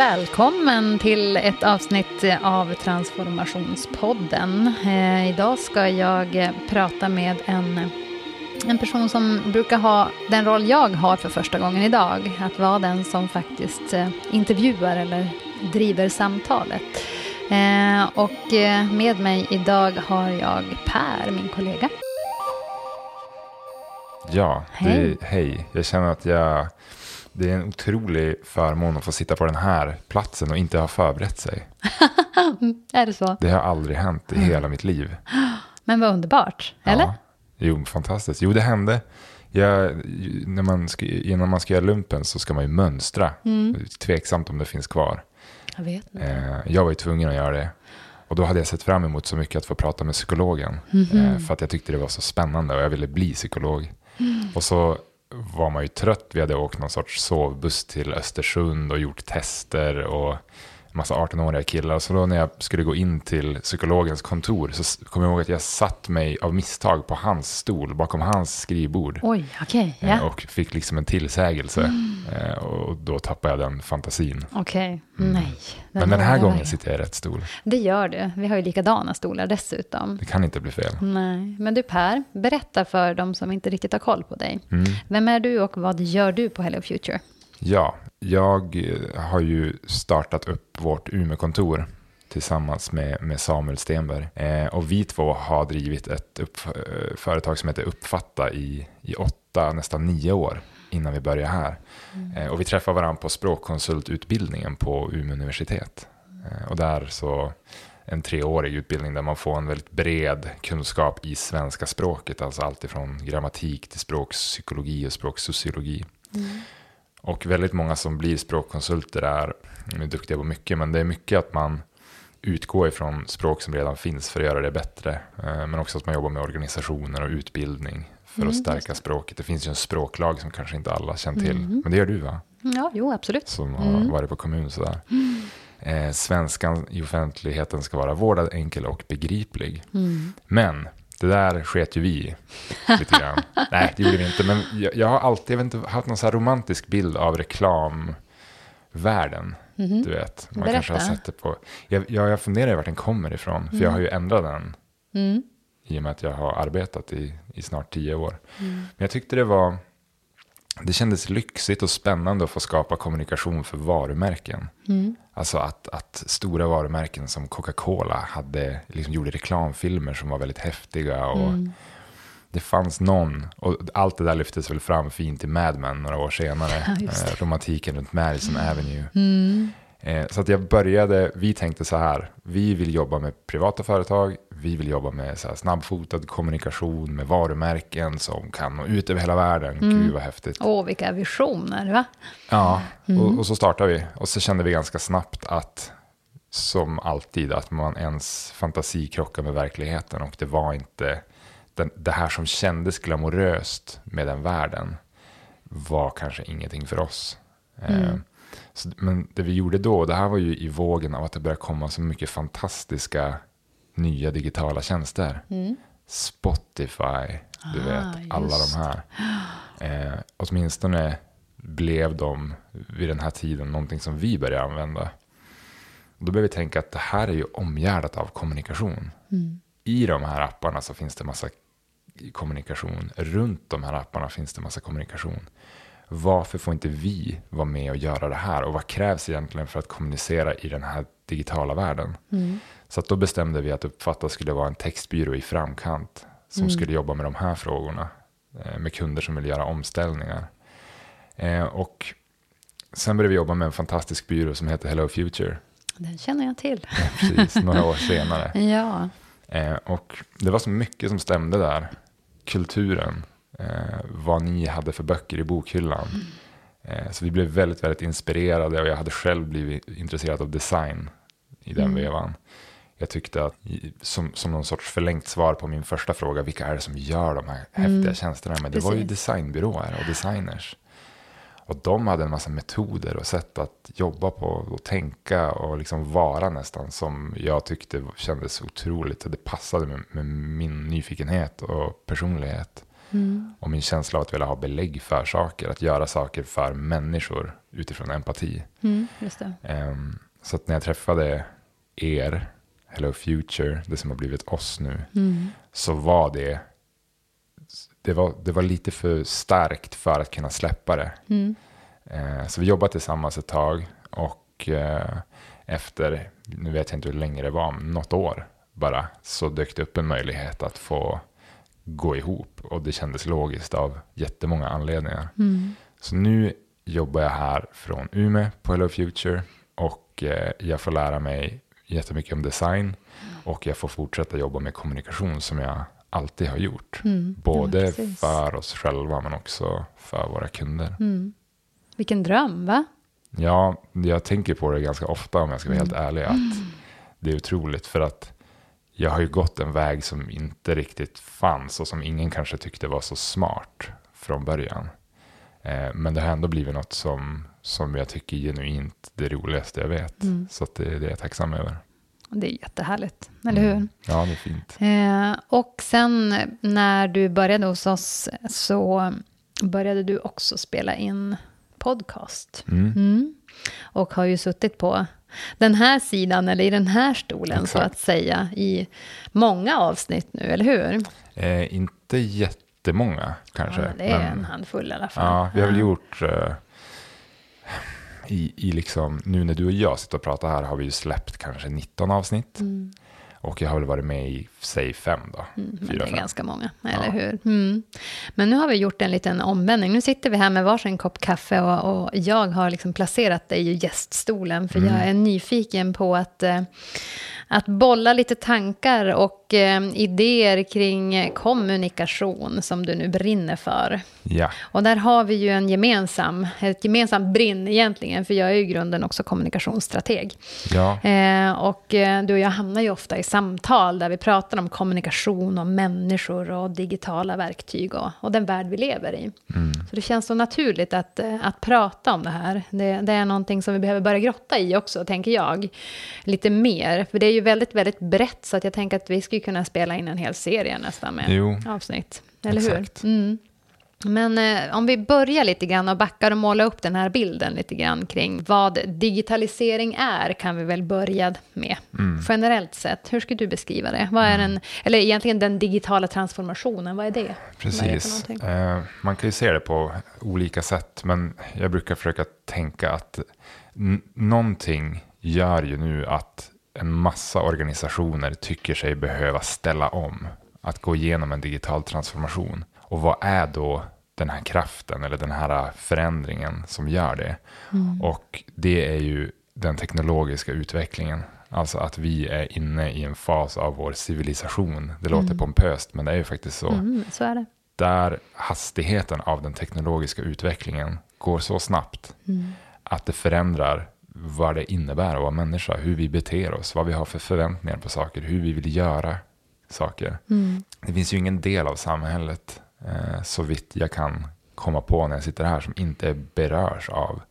välkommen till ett avsnitt av Transformationspodden. Eh, idag ska jag prata med en, en person som brukar ha den roll jag har för första gången idag. Att vara den som faktiskt eh, intervjuar eller driver samtalet. Eh, och eh, med mig idag har jag Per, min kollega. Ja, Hej. det, hej. Jag känner att jag, det är en otrolig förmån att få sitta på den här platsen och inte ha förberett sig. Är det så? Det har aldrig hänt i hela mitt liv. Men vad underbart, eller? Ja. Jo, fantastiskt. Jo, det hände. Jag, när man ska, innan man ska göra lumpen så ska man ju mönstra. Mm. Tveksamt om det finns kvar. Jag vet inte. Eh, jag var ju tvungen att göra det. Och då hade jag sett fram emot så mycket att få prata med psykologen. Mhm. Eh, för att jag tyckte det var så spännande och jag ville bli psykolog. Mm. Och så var man ju trött. Vi hade åkt någon sorts sovbuss till Östersund och gjort tester och massa 18-åriga killar. Så då när jag skulle gå in till psykologens kontor så s- kom jag ihåg att jag satt mig av misstag på hans stol bakom hans skrivbord. Oj, ja. Mm. Och fick liksom en tillsägelse. Eh, och då tappade jag den fantasin. Okej, nej. Mm. Men den har här jag gången sitter jag i rätt stol. Det gör du. Vi har ju likadana stolar dessutom. Det kan inte bli fel. Nej, men du Per, berätta för de som inte riktigt har koll på dig. Mm. Vem är du och vad gör du på Hello Future? Ja, jag eh, har ju startat upp vårt Umeå-kontor tillsammans med, med Samuel Stenberg. Eh, och vi två har drivit ett upp, eh, företag som heter Uppfatta i, i åtta, nästan nio år innan vi började här. Eh, och vi träffar varandra på språkkonsultutbildningen på Umeå universitet. Eh, och där så en treårig utbildning där man får en väldigt bred kunskap i svenska språket. Alltså allt ifrån grammatik till språkpsykologi och språksociologi. Och väldigt många som blir språkkonsulter är, är duktiga på mycket, men det är mycket att man utgår ifrån språk som redan finns för att göra det bättre. Eh, Men också att man jobbar med organisationer och utbildning för att stärka språket. Det finns ju en språklag som kanske inte alla känner till, men det gör du va? Ja, jo, absolut. Som har varit på kommun sådär. Eh, svenskan i offentligheten ska vara vårdad, enkel och begriplig. Men det där sket ju vi lite grann. Nej, det gjorde vi inte. Men jag, jag har alltid jag vet inte, haft någon så romantisk bild av reklamvärlden. Du vet, man kanske har Berätta. sett det på. Jag, jag, jag funderar vart den kommer ifrån. För jag har ju ändrat den. Mm. I och med att jag har arbetat i, i snart tio år. Men jag tyckte det var. Det kändes lyxigt och spännande att få skapa kommunikation för varumärken. Alltså att, att stora varumärken som Coca-Cola hade, liksom gjorde reklamfilmer som var väldigt häftiga. Och Det fanns någon, och allt det där lyftes väl fram fint i Mad Men några år senare. det. eh, romantiken runt Madison Avenue. Eh, så att jag började, vi tänkte så här, vi vill jobba med privata företag, vi vill jobba med så snabbfotad kommunikation med varumärken som kan nå ut över hela världen. Gud vad häftigt. Åh, vilka visioner, va? Ja, och, och så startade vi. Och så kände vi ganska snabbt att, som alltid, att man ens fantasi krockar med verkligheten. Och det var inte, den, det här som kändes glamoröst med den världen var kanske ingenting för oss. Eh, så, men det vi gjorde då, det här var ju i vågen av att det började komma så mycket fantastiska nya digitala tjänster. Spotify, du vet, alla just de här. Eh, åtminstone blev de vid den här tiden någonting som vi började använda. Och då började vi tänka att det här är ju omgärdat av kommunikation. I de här apparna så finns det massa kommunikation. Runt de här apparna finns det massa kommunikation. Varför får inte vi vara med och göra det här? Och vad krävs egentligen för att kommunicera i den här digitala världen? Så att då bestämde vi att Uppfatta skulle vara en textbyrå i framkant som skulle jobba med de här frågorna. eh, Med kunder som vill göra omställningar. Eh, Och sen började vi jobba med en fantastisk byrå som heter Hello Future. Den känner jag till. Precis, några år senare. Ja, Eh, och det var så mycket som stämde där. Kulturen, eh, vad ni hade för böcker i bokhyllan. Eh, så vi blev väldigt, väldigt inspirerade och jag hade själv blivit intresserad av design i den vevan. Jag tyckte att som, som någon sorts förlängt svar på min första fråga, vilka är det som gör de här häftiga tjänsterna? Men det var ju Precis. designbyråer och designers. Och de hade en massa metoder och sätt att jobba på och tänka och liksom vara nästan som jag tyckte kändes otroligt. Det passade med, med min nyfikenhet och personlighet. Mm. Och min känsla av att vilja ha belägg för saker, att göra saker för människor utifrån empati. Mm. Ehm, så att när jag träffade er, Hello Future, det som har blivit oss nu, Mm. så var det, det var, det var lite för starkt för att kunna släppa det. Eh, så vi jobbade tillsammans ett tag och eh, efter, nu vet jag inte hur länge det var, något år bara, så dök det upp en möjlighet att få gå ihop och det kändes logiskt av jättemånga anledningar. Mm. Så nu jobbar jag här från Umeå på Hello Future och eh, jag får lära mig jättemycket om design och jag får fortsätta jobba med kommunikation som jag alltid har gjort. Mm. Både Ja, för oss själva men också för våra kunder. Mm. Vilken dröm, va? Ja, jag tänker på det ganska ofta om jag ska vara helt ärlig. Att det är otroligt för att jag har ju gått en väg som inte riktigt fanns och som ingen kanske tyckte var så smart från början. Eh, men det har ändå blivit något som, som jag tycker genuint det roligaste jag vet. Mm. Så det, det är jag tacksam över. Det är jättehärligt, eller hur? Ja, det är fint. Eh, och sen när du började hos oss så började du också spela in podcast. Mm. Mm. Och har ju suttit på den här sidan, eller i den här stolen så Exakt. att säga, i många avsnitt nu, eller hur? Eh, inte jättemånga kanske. Ja, det är men- en handfull i alla fall. Ja, vi har väl gjort eh, i, i liksom, nu när du och jag sitter och pratar här har vi ju släppt kanske 19 avsnitt. Mm. Och jag har väl varit med i, säg fem då. Mm, Fyra, det är fem. ganska många, eller Ja. hur? Mm. Men nu har vi gjort en liten omvändning. Nu sitter vi här med varsin kopp kaffe och, och jag har liksom placerat dig i gäststolen för Mm. jag är nyfiken på att, eh, att bolla lite tankar och eh, idéer kring kommunikation som du nu brinner för. Ja, Och där har vi ju en gemensam, ett gemensamt brinn egentligen, för jag är ju i grunden också kommunikationsstrateg. ja, Eh, och eh, du och jag hamnar ju ofta i samtal där vi pratar om kommunikation och människor och digitala verktyg och, och den värld vi lever i. mm, Så det känns så naturligt att, eh, att prata om det här. Det, det är någonting som vi behöver börja grotta i också, tänker jag. Lite mer, för det är ju väldigt, väldigt brett, så att jag tänker att vi skulle kunna spela in en hel serie nästan med jo, avsnitt. Eller Exakt. hur? Mm. Men eh, om vi börjar lite grann och backar och målar upp den här bilden lite grann kring vad digitalisering är kan vi väl börja med. Mm. Generellt sett, hur skulle du beskriva det? Vad är den, eller egentligen den digitala transformationen, vad är det? Vad är det precis. Eh, man kan ju se det på olika sätt, men jag brukar försöka tänka att någonting gör ju nu att en massa organisationer tycker sig behöva ställa om, att gå igenom en digital transformation. Och vad är då den här kraften eller den här förändringen som gör det? Och det är ju den teknologiska utvecklingen. Alltså att vi är inne i en fas av vår civilisation. Det låter pompöst, men det är ju faktiskt så Mm, så är det. där hastigheten av den teknologiska utvecklingen går så snabbt Mm. att det förändrar vad det innebär att vara människa, hur vi beter oss, vad vi har för förväntningar på saker, hur vi vill göra saker. Mm. Det finns ju ingen del av samhället, eh, så vitt jag kan komma på när jag sitter här, som inte berörs av,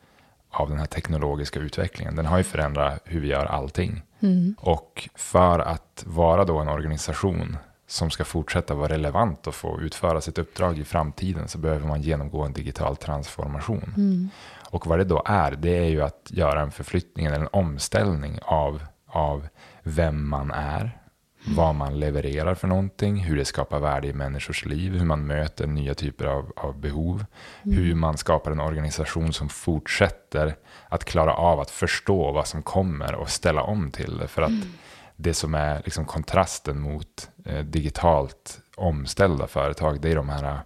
av den här teknologiska utvecklingen. Den har ju förändrat hur vi gör allting. Mm. Och för att vara då en organisation som ska fortsätta vara relevant och få utföra sitt uppdrag i framtiden så behöver man genomgå en digital transformation. Mm. Och vad det då är, det är ju att göra en förflyttning eller en omställning av, av vem man är, vad man levererar för någonting, hur det skapar värde i människors liv, hur man möter nya typer av, av behov, hur man skapar en organisation som fortsätter att klara av att förstå vad som kommer och ställa om till det. För att det som är liksom kontrasten mot eh, digitalt omställda företag, det är de här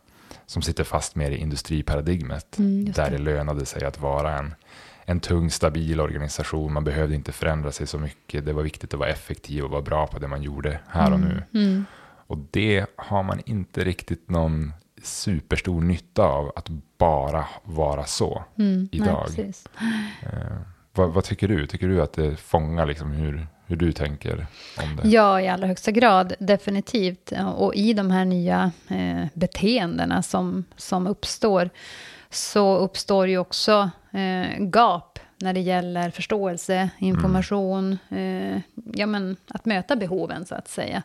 som sitter fast mer i industriparadigmet. Mm, där det. det lönade sig att vara en, en tung, stabil organisation. Man behövde inte förändra sig så mycket. Det var viktigt att vara effektiv och vara bra på det man gjorde här och nu. Mm. Och det har man inte riktigt någon superstor nytta av att bara vara så Mm. idag. Precis. Eh, vad, vad tycker du? Tycker du att det fångar liksom hur, hur du tänker om det? Ja, i allra högsta grad, definitivt. Och i de här nya eh, beteendena som, som uppstår, så uppstår ju också eh, gap när det gäller förståelse, information, eh, ja, men att möta behoven så att säga.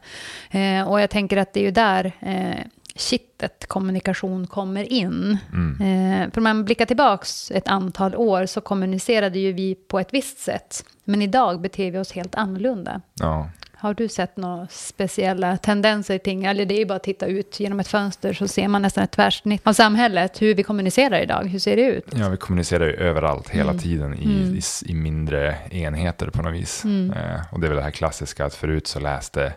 Eh, och jag tänker att det är ju där eh, kittet kommunikation kommer in. Mm. Eh, för om man blickar tillbaks ett antal år så kommunicerade ju vi på ett visst sätt. Men idag beter vi oss helt annorlunda. Ja. Har du sett några speciella tendenser i ting? Eller det är ju bara att titta ut genom ett fönster så ser man nästan ett tvärsnitt av samhället. Hur vi kommunicerar idag, hur ser det ut? ja, vi kommunicerar ju överallt hela Mm. tiden i, Mm. i, i mindre enheter på något vis. Mm. Eh, och det är väl det här klassiska att förut så läste,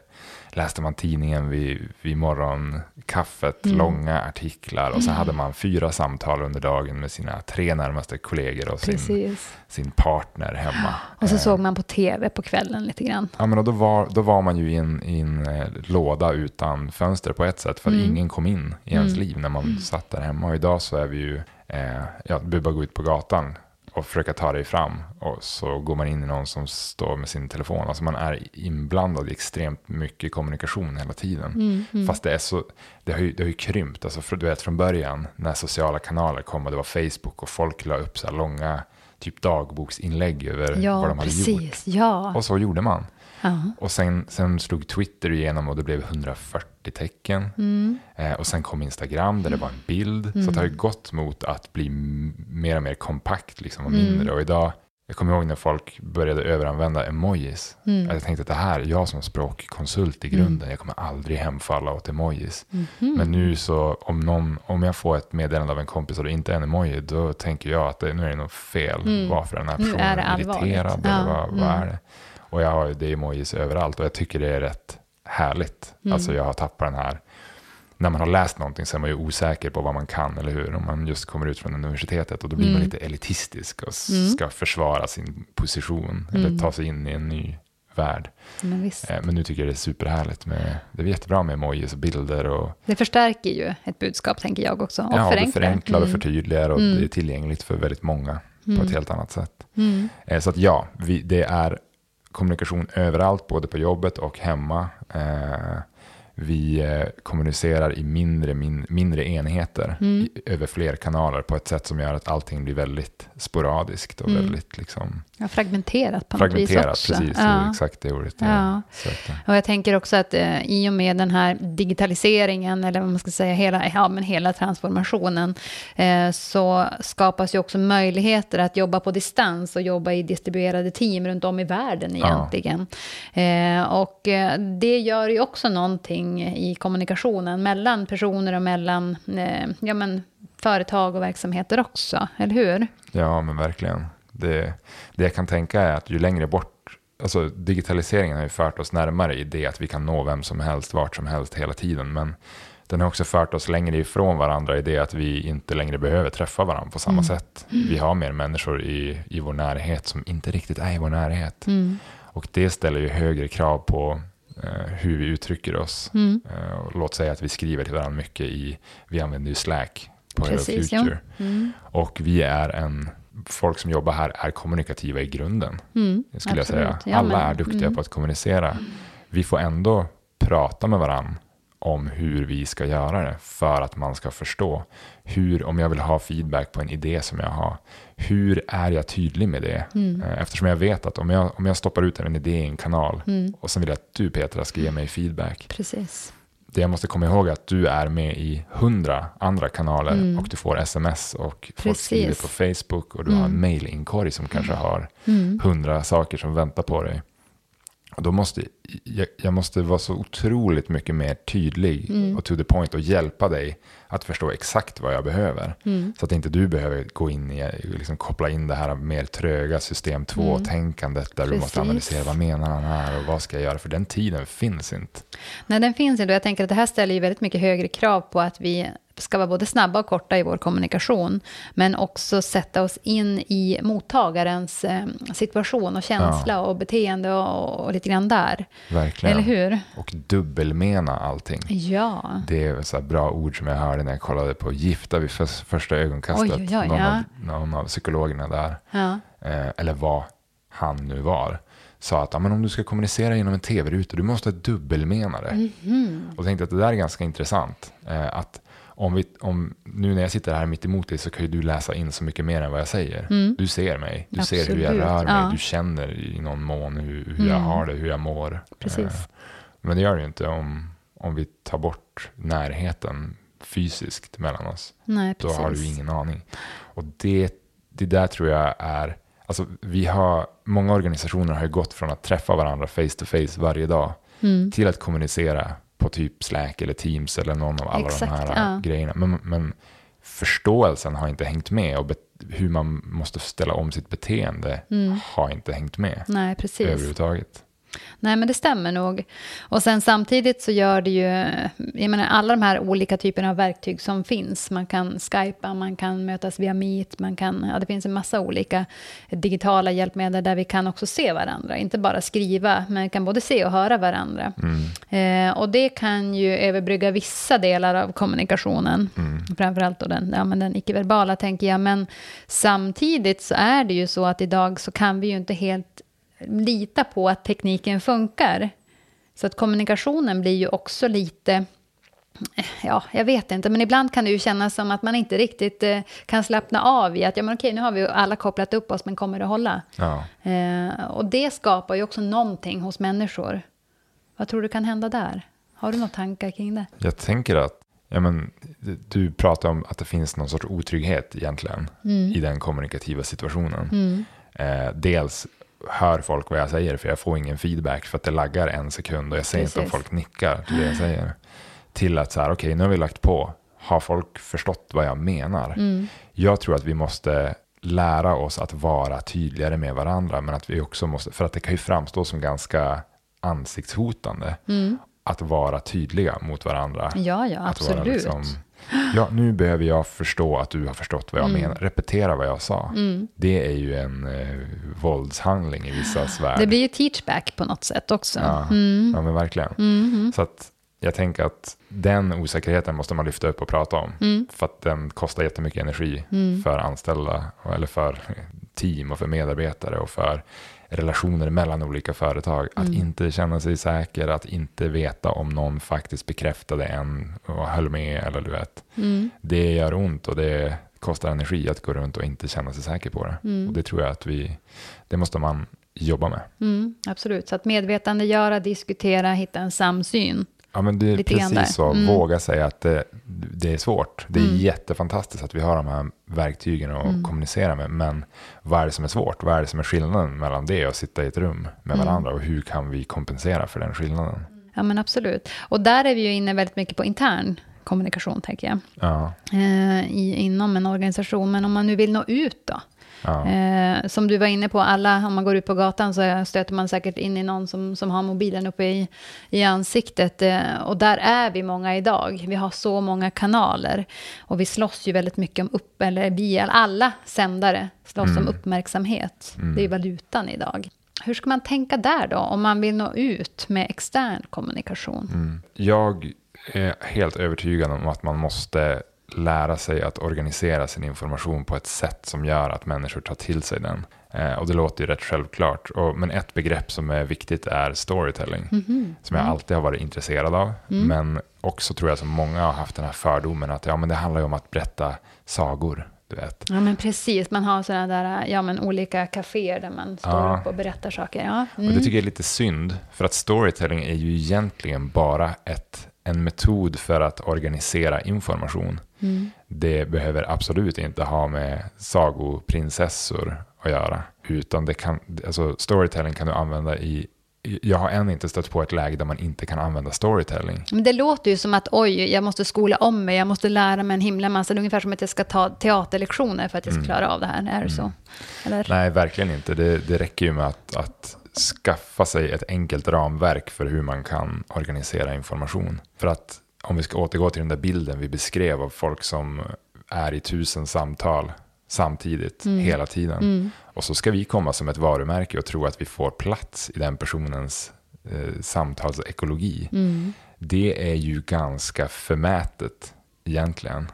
läste man tidningen vid, vid morgonkaffet, Mm. långa artiklar och så hade man fyra samtal under dagen med sina tre närmaste kollegor och sin, Precis. sin partner hemma. Och så Eh, såg man på tv på kvällen lite grann. Ja, men då, var, då var man ju i en, i en eh, låda utan fönster på ett sätt, för att Mm. ingen kom in i ens Mm. liv när man satt där hemma. Och idag så är vi ju, eh, ja, behöver bara gå ut på gatan och försöka ta dig fram och så går man in i någon som står med sin telefon. Alltså man är inblandad i extremt mycket kommunikation hela tiden. Mm, mm. Fast det, är så, det, har ju, det har ju krympt. Alltså för, du vet från början när sociala kanaler kom och det var Facebook och folk la upp så här långa typ dagboksinlägg över vad ja, de hade gjort. precis. Ja. Och så gjorde man. Ja. Och sen, sen slog Twitter igenom och det blev 140 tecken. Mm. Eh, och sen kom Instagram där det var en bild. Så det har ju gått mot att bli mer och mer kompakt liksom, och Mm. mindre. Och idag, jag kommer ihåg när folk började överanvända emojis. Mm. Jag tänkte att det här, jag som språkkonsult i grunden, jag kommer aldrig hemfalla åt emojis. Mhm. Men nu så, om, någon, om jag får ett meddelande av en kompis och det inte är en emoji, då tänker jag att det, nu är det något fel. Mm. Varför den här personen är irriterad Ja, eller vad, vad mm. är det? Och jag har ju det emojis överallt och jag tycker det är rätt härligt. Mm. Alltså jag har tappat den här, när man har läst någonting så är man ju osäker på vad man kan, eller hur? Om man just kommer ut från universitetet och då blir man Mm. lite elitistisk och Mm. ska försvara sin position Mm. eller ta sig in i en ny värld. Men. Eh, Men nu tycker jag det är superhärligt med, det är jättebra med emojis och bilder och Det förstärker ju ett budskap, tänker jag också. Och ja, det förenklar. förenklar och Mm. förtydligar och Mm. det är tillgängligt för väldigt många på Mm. ett helt annat sätt. Mm. Eh, Så att ja, vi, det är kommunikation överallt, både på jobbet och hemma. Eh, vi eh, kommunicerar i mindre, min, mindre enheter Mm. i, över fler kanaler på ett sätt som gör att allting blir väldigt sporadiskt och Mm. väldigt liksom, Ja, fragmenterat på något vis också. Precis, Ja. det exakt det ordet jag Ja. sökte. Och jag tänker också att eh, i och med den här digitaliseringen, eller vad man ska säga, hela, ja, men hela transformationen, eh, så skapas ju också möjligheter att jobba på distans och jobba i distribuerade team runt om i världen Ja. egentligen. Eh, och eh, det gör ju också någonting i kommunikationen mellan personer och mellan eh, ja, men, företag och verksamheter också, eller hur? Ja, men verkligen. Det, det jag kan tänka är att ju längre bort, alltså digitaliseringen har ju fört oss närmare i det att vi kan nå vem som helst, vart som helst hela tiden. Men den har också fört oss längre ifrån varandra i det att vi inte längre behöver träffa varandra på samma Mm. sätt. Vi har mer människor i, i vår närhet som inte riktigt är i vår närhet. Mm. Och det ställer ju högre krav på hur vi uttrycker oss. Mm. Eh, låt säga att vi skriver till varandra mycket i, vi använder ju Slack på Precis, ja. Future. Mm. Och vi är en, folk som jobbar här är kommunikativa i grunden, Mm. skulle jag Absolut. säga. Ja, Alla är duktiga mm. på att kommunicera. Vi får ändå prata med varandra om hur vi ska göra det för att man ska förstå hur, om jag vill ha feedback på en idé som jag har, hur är jag tydlig med det? Mm. Eh, Eftersom jag vet att om jag, om jag stoppar ut en idé i en kanal Mm. och sen vill jag att du Petra ska ge mig feedback. Precis. Det jag måste komma ihåg är att du är med i hundra andra kanaler Mm. och du får sms och folk Precis. skriver på Facebook och du Mm. har en mailinkorg som kanske har Mm. hundra saker som väntar på dig. Då måste jag, jag måste vara så otroligt mycket mer tydlig Mm. och to the point och hjälpa dig att förstå exakt vad jag behöver. Mm. Så att inte du behöver gå in i, liksom koppla in det här mer tröga system 2-tänkandet där du Precis. måste analysera vad menar han här och vad ska jag göra? För den tiden finns inte. Nej, den finns inte. Och jag tänker att det här ställer ju väldigt mycket högre krav på att vi ska vara både snabba och korta i vår kommunikation, men också sätta oss in i mottagarens eh, situation och känsla och beteende och, och lite grann där. Verkligen. Eller hur? Och dubbelmena allting. Ja. Det är så här bra ord som jag hörde när jag kollade på Gifta vid för, första ögonkastet. Oj, oj, oj, någon, ja. av, någon av psykologerna där, ja. eh, eller vad han nu var, sa att ja, men om du ska kommunicera genom en tv-ruta, du måste dubbelmena det. Mhm. Och tänkte att det där är ganska intressant. Eh, att om vi, om, nu när jag sitter här mitt emot dig så kan ju du läsa in så mycket mer än vad jag säger. Mm. Du ser mig, du ser hur jag Absolut, rör mig, ja. du känner i någon mån hur, hur jag Mm. har det, hur jag mår. Precis. Eh, men det gör du ju inte om, om vi tar bort närheten fysiskt mellan oss. Nej, Då har du ingen aning. Och det, det där tror jag är, alltså vi har, många organisationer har ju gått från att träffa varandra face to face varje dag Mm. till att kommunicera på typ Slack eller Teams eller någon av alla Exakt, de här ja. grejerna. Men, men förståelsen har inte hängt med och hur man måste ställa om sitt beteende Mm. har inte hängt med Nej, precis. överhuvudtaget. Nej, men det stämmer nog. Och sen samtidigt så gör det ju, jag menar alla de här olika typerna av verktyg som finns. Man kan skypa, man kan mötas via Meet, man kan, ja det finns en massa olika digitala hjälpmedel där vi kan också se varandra. Inte bara skriva, men kan både se och höra varandra. Eh, och det kan ju överbrygga vissa delar av kommunikationen. Framförallt då den, ja, men den icke-verbala tänker jag. Men samtidigt så är det ju så att idag så kan vi ju inte helt lita på att tekniken funkar. Så att kommunikationen blir ju också lite, ja, jag vet inte, men ibland kan det ju kännas som att man inte riktigt eh, kan slappna av i att, ja men okej, nu har vi alla kopplat upp oss, men kommer det hålla? Ja. Eh, och det skapar ju också någonting hos människor. Vad tror du kan hända där? Har du några tankar kring det? Jag tänker att, ja men, du pratar om att det finns någon sorts otrygghet egentligen Mm. i den kommunikativa situationen. Eh, dels hör folk vad jag säger för jag får ingen feedback för att det laggar en sekund och jag ser inte om Precis. folk nickar till det jag säger. Till att så här, okej nu har vi lagt på, har folk förstått vad jag menar? Mm. Jag tror att vi måste lära oss att vara tydligare med varandra, men att vi också måste, för att det kan ju framstå som ganska ansiktshotande att vara tydliga mot varandra. Mm. Ja, ja, Att vara absolut. liksom, ja, nu behöver jag förstå att du har förstått vad jag Mm. menar. Repetera vad jag sa. Det är ju en eh, våldshandling i vissa värld. Det blir ju teachback på något sätt också. ja, Mm. ja, men verkligen. Mhm. Så att jag tänker att den osäkerheten måste man lyfta upp och prata om. Mm. För att den kostar jättemycket energi för anställda eller för team och för medarbetare och för relationer mellan olika företag. Att Mm. inte känna sig säker, att inte veta om någon faktiskt bekräftade en och höll med eller du vet. Mm. Det gör ont och det kostar energi att gå runt och inte känna sig säker på det. Mm. Och det tror jag att vi, det måste man jobba med. Mm, absolut, så att medvetandegöra, diskutera, hitta en samsyn. Ja, men det är Lite precis så. Mm. Våga säga att det, det är svårt. Det är Mm. jättefantastiskt att vi har de här verktygen att Mm. kommunicera med. Men vad är det som är svårt? Vad är det som är skillnaden mellan det och sitta i ett rum med Mm. varandra? Och hur kan vi kompensera för den skillnaden? Ja, men absolut. Och där är vi ju inne väldigt mycket på intern kommunikation, tänker jag, Ja, eh, i, inom en organisation. Men om man nu vill nå ut då? Ja, Eh, som du var inne på, alla, om man går ut på gatan så stöter man säkert in i någon som, som har mobilen uppe i, i ansiktet. Eh, och där är vi många idag. Vi har så många kanaler. Och vi slåss ju väldigt mycket om upp, eller vi, alla sändare slåss Mm. om uppmärksamhet. Det är valutan idag. Hur ska man tänka där då, om man vill nå ut med extern kommunikation? mm. Jag är helt övertygad om att man måste lära sig att organisera sin information på ett sätt som gör att människor tar till sig den. Eh, och det låter ju rätt självklart. Och, men ett begrepp som är viktigt är storytelling. Mhm. Som jag alltid har varit intresserad av. Men också tror jag som många har haft den här fördomen att ja, men det handlar ju om att berätta sagor. Du vet. Ja, men precis. Man har sådana där, ja, men olika kaféer där man står Ja. upp och berättar saker. Ja. Och Mm. det tycker jag är lite synd. För att storytelling är ju egentligen bara ett, en metod för att organisera information. Mm. Det behöver absolut inte ha med sagoprinsessor att göra. Utan det kan, alltså storytelling kan du använda i jag har än inte stött på ett läge där man inte kan använda storytelling. Men det låter ju som att oj, jag måste skola om mig, jag måste lära mig en himla massa. Det är ungefär som att jag ska ta teaterlektioner för att jag ska klara av det här. Är det så? Eller? Mm. Nej, verkligen inte. Det, det räcker ju med att, att skaffa sig ett enkelt ramverk för hur man kan organisera information. För att om vi ska återgå till den där bilden vi beskrev av folk som är i tusen samtal samtidigt hela tiden. Och så ska vi komma som ett varumärke och tro att vi får plats i den personens eh, samtalsekologi. Det är ju ganska förmätet egentligen.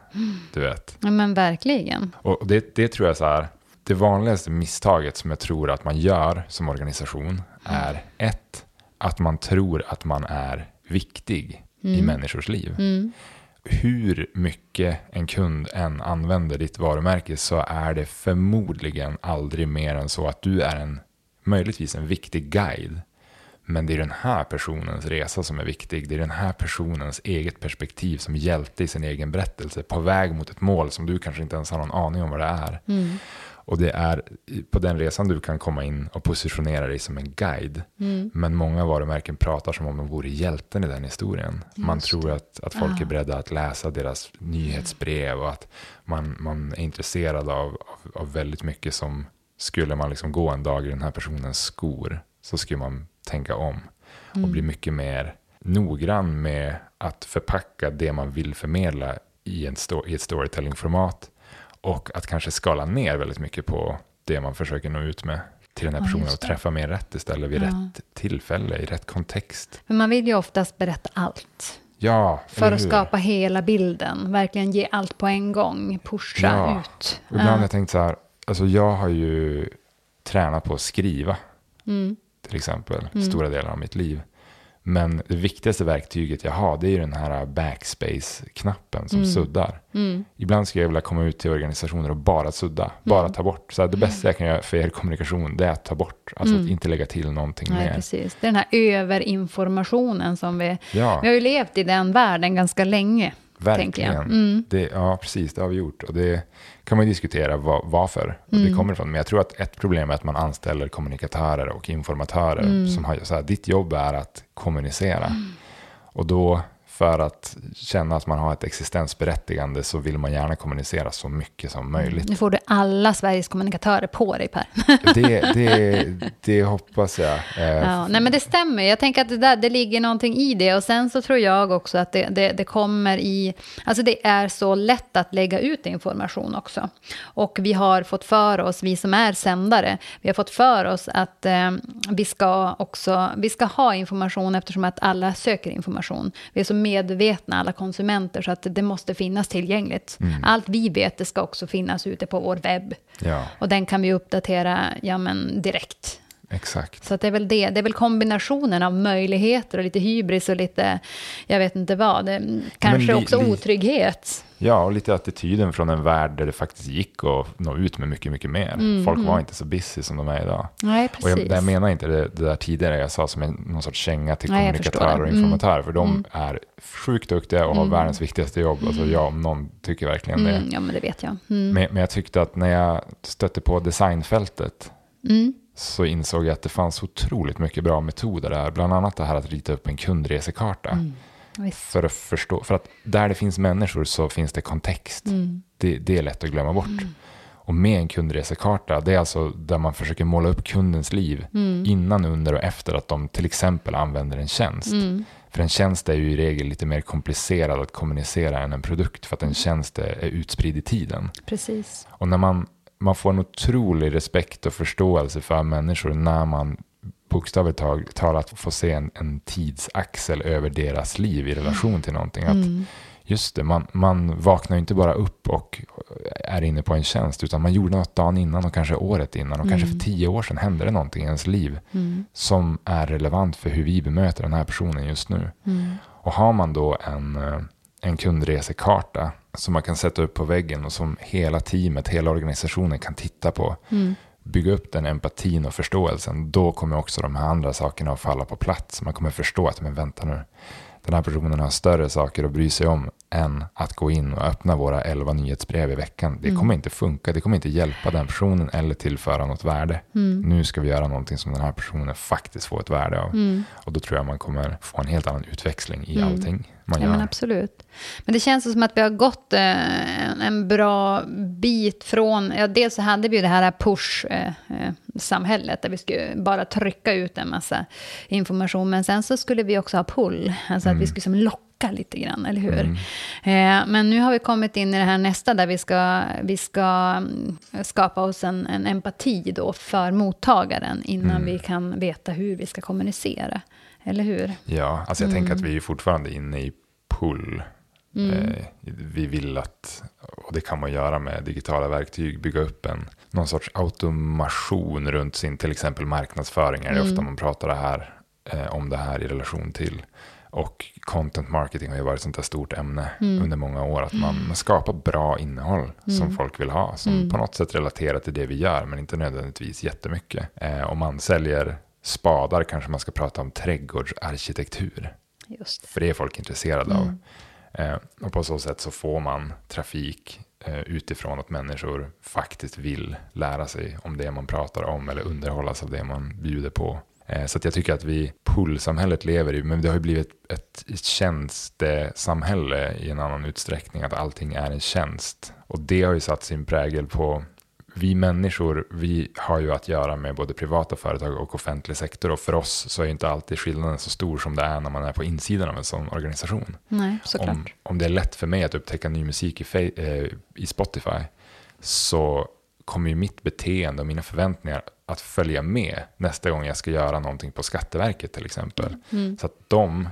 Du vet. Ja, men verkligen. Och det, det tror jag så här, det vanligaste misstaget som jag tror att man gör som organisation är ett, att man tror att man är viktig i människors liv. Hur mycket en kund än använder ditt varumärke så är det förmodligen aldrig mer än så att du är en, möjligtvis en viktig guide. Men det är den här personens resa som är viktig. Det är den här personens eget perspektiv som hjälte i sin egen berättelse på väg mot ett mål som du kanske inte ens har någon aning om vad det är. Mm. Och det är på den resan du kan komma in och positionera dig som en guide. Mm. Men många varumärken pratar som om de vore hjälten i den historien. Man Just tror att, att folk Ja. är beredda att läsa deras nyhetsbrev och att man, man är intresserad av, av, av väldigt mycket som skulle man liksom gå en dag i den här personens skor så skulle man tänka om och Mm. bli mycket mer noggrann med att förpacka det man vill förmedla i, en sto- i ett storytelling-format och att kanske skala ner väldigt mycket på det man försöker nå ut med till den här Ja, personen just och träffa mer rätt istället vid Ja. rätt tillfälle, i rätt kontext. Men man vill ju oftast berätta allt. Ja, För att skapa hela bilden. Verkligen ge allt på en gång. Pusha Ja. ut. Och Ibland har jag tänkt så här, alltså jag har ju tränat på att skriva Mm. till exempel, Mm. stora delar av mitt liv. Men det viktigaste verktyget jag har, det är ju den här backspace-knappen som Mm. suddar. Mm. Ibland skulle jag vilja komma ut till organisationer och bara sudda, bara Mm. ta bort. Så det bästa jag kan göra för er kommunikation, det är att ta bort. Alltså Mm. att inte lägga till någonting Nej, mer. precis. Det är den här överinformationen som vi... Ja, Vi har ju levt i den världen ganska länge, verkligen. Mm. Det, ja, precis, det har vi gjort. Och det kan man ju diskutera vad, varför Mm. det kommer ifrån. Men jag tror att ett problem är att man anställer kommunikatörer och informatörer Mm. som har så här, ditt jobb är att kommunicera. Och då för att känna att man har ett existensberättigande så vill man gärna kommunicera så mycket som möjligt. Nu får du alla Sveriges kommunikatörer på dig, Per. Det, det, det hoppas jag. Eh, Ja, nej men det stämmer. Jag tänker att det, där, det ligger någonting i det. Och sen så tror jag också att det, det, det kommer i... Alltså det är så lätt att lägga ut information också. Och vi har fått för oss, vi som är sändare, vi har fått för oss att eh, vi ska också... Vi ska ha information eftersom att alla söker information. Vi är så medvetna, alla konsumenter, så att det måste finnas tillgängligt. Allt vi vet, det ska också finnas ute på vår webb. ja, Och den kan vi uppdatera ja, men direkt. Exakt. Så att det är väl det. Det är väl kombinationen av möjligheter och lite hybris och lite, jag vet inte vad. Kanske li- också li- otrygghet. Ja, och lite attityden från en värld där det faktiskt gick att nå ut med mycket, mycket mer. Folk var inte så busy som de är idag. Nej, Och precis. jag, jag menar inte det, det där tidigare jag sa som en, någon sorts känga till Nej, kommunikatörer och det. Mm. informatörer. För de är sjukt duktiga och har världens viktigaste jobb. Alltså jag om någon tycker verkligen det. mm, ja, men det vet jag. Mm. Men, men jag tyckte att när jag stötte på designfältet Mm. Så insåg jag att det fanns otroligt mycket bra metoder där. Bland annat det här att rita upp en kundresekarta. Mm. För att förstå, för att där det finns människor så finns det kontext. Mm. Det, det är lätt att glömma bort. Och med en kundresekarta, det är alltså där man försöker måla upp kundens liv Mm. innan, under och efter att de till exempel använder en tjänst. Mm. För en tjänst är ju i regel lite mer komplicerad att kommunicera än en produkt för att en tjänst är, är utspridd i tiden. Precis. Och när man, man får en otrolig respekt och förståelse för människor när man bokstavligt talat får se en, en tidsaxel över deras liv i relation till någonting. Att Mm. Just det, man, man vaknar inte bara upp och är inne på en tjänst, utan man gjorde något dagen innan och kanske året innan och kanske för tio år sedan hände det någonting i ens liv Mm. som är relevant för hur vi bemöter den här personen just nu. Mm. Och har man då en, eh, en kundresekarta som man kan sätta upp på väggen och som hela teamet, hela organisationen kan titta på, Mm. bygga upp den empatin och förståelsen, då kommer också de här andra sakerna att falla på plats. Man kommer förstå att, men vänta nu, den här personen har större saker att bry sig om än att gå in och öppna våra elva nyhetsbrev i veckan. Det kommer inte funka, det kommer inte hjälpa den personen eller tillföra något värde. Nu ska vi göra någonting som den här personen faktiskt får ett värde av. Mm. Och då tror jag man kommer få en helt annan utväxling i allting man Ja, gör. men absolut. Men det känns som att vi har gått eh, en, bra bit från... Ja, dels så hade vi ju det här push-samhället där vi skulle bara trycka ut en massa information. Men sen så skulle vi också ha pull, alltså att vi skulle som locka lite grann, eller hur? Eh, men nu har vi kommit in i det här nästa där vi ska, vi ska mm, skapa oss en, en empati då för mottagaren innan vi kan veta hur vi ska kommunicera. Eller hur? Ja, alltså jag tänker att Mm. vi är fortfarande inne i pull. Eh, vi vill att, och det kan man göra med digitala verktyg, bygga upp en, någon sorts automation runt sin till exempel marknadsföring. Är det Mm. ofta man pratar det här, eh, om det här i relation till. Och content marketing har ju varit ett sånt här stort ämne Mm. under många år. Att man, man skapar bra innehåll som folk vill ha. Som Mm. på något sätt relaterar till det vi gör, men inte nödvändigtvis jättemycket. Eh, om man säljer spadar kanske man ska prata om trädgårdsarkitektur. Just det. För det är folk intresserade Mm. av. Eh, och på så sätt så får man trafik eh, utifrån att människor faktiskt vill lära sig om det man pratar om eller underhållas av det man bjuder på. Eh, så jag tycker att vi, pullsamhället lever i, men det har ju blivit ett, ett tjänstesamhälle i en annan utsträckning, att allting är en tjänst. Och det har ju satt sin prägel på vi människor, vi har ju att göra med både privata företag och offentlig sektor och för oss så är inte alltid skillnaden så stor som det är när man är på insidan av en sån organisation. Nej, såklart. Om, om det är lätt för mig att upptäcka ny musik i, eh, i Spotify så kommer ju mitt beteende och mina förväntningar att följa med nästa gång jag ska göra någonting på Skatteverket till exempel. Mm. Så att de,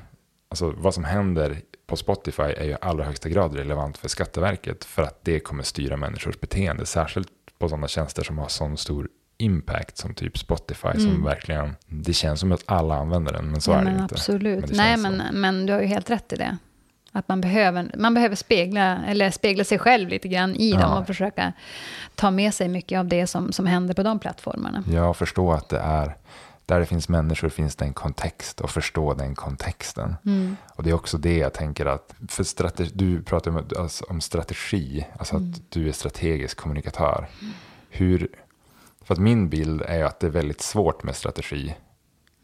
alltså vad som händer på Spotify är ju i allra högsta grad relevant för Skatteverket för att det kommer styra människors beteende, särskilt på sådana tjänster som har sån stor impact som typ Spotify som Mm. verkligen, det känns som att alla använder den men så ja, är det men inte. Absolut. Men Nej, men, men du har ju helt rätt i det. Att man behöver, man behöver spegla, eller spegla sig själv lite grann i Ja. dem och försöka ta med sig mycket av det som, som händer på de plattformarna. Jag förstår att det är, där det finns människor finns det en kontext och förstå den kontexten. Mm. Och det är också det jag tänker att, för strategi, du pratar om, alltså, om strategi, alltså Mm. att du är strategisk kommunikatör. Hur, för att min bild är att det är väldigt svårt med strategi.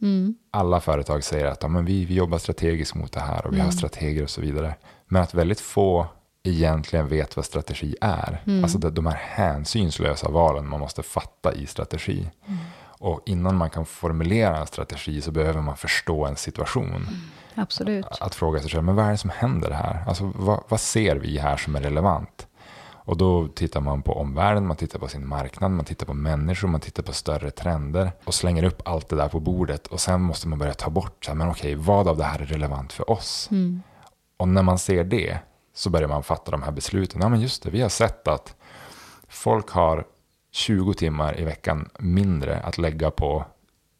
Mm. Alla företag säger att ja, men vi, vi jobbar strategiskt mot det här och vi Mm. har strateger och så vidare. Men att väldigt få egentligen vet vad strategi är. Mm. Alltså de här hänsynslösa valen man måste fatta i strategi. Mm. Och innan man kan formulera en strategi så behöver man förstå en situation. Absolut. Att fråga sig själv, men vad är det som händer här? Alltså vad, vad ser vi här som är relevant? Och då tittar man på omvärlden, man tittar på sin marknad, man tittar på människor, man tittar på större trender och slänger upp allt det där på bordet. Och sen måste man börja ta bort, så här, men okej, vad av det här är relevant för oss? Mm. Och när man ser det så börjar man fatta de här besluten. Ja, men just det, vi har sett att folk har 20 timmar i veckan mindre att lägga på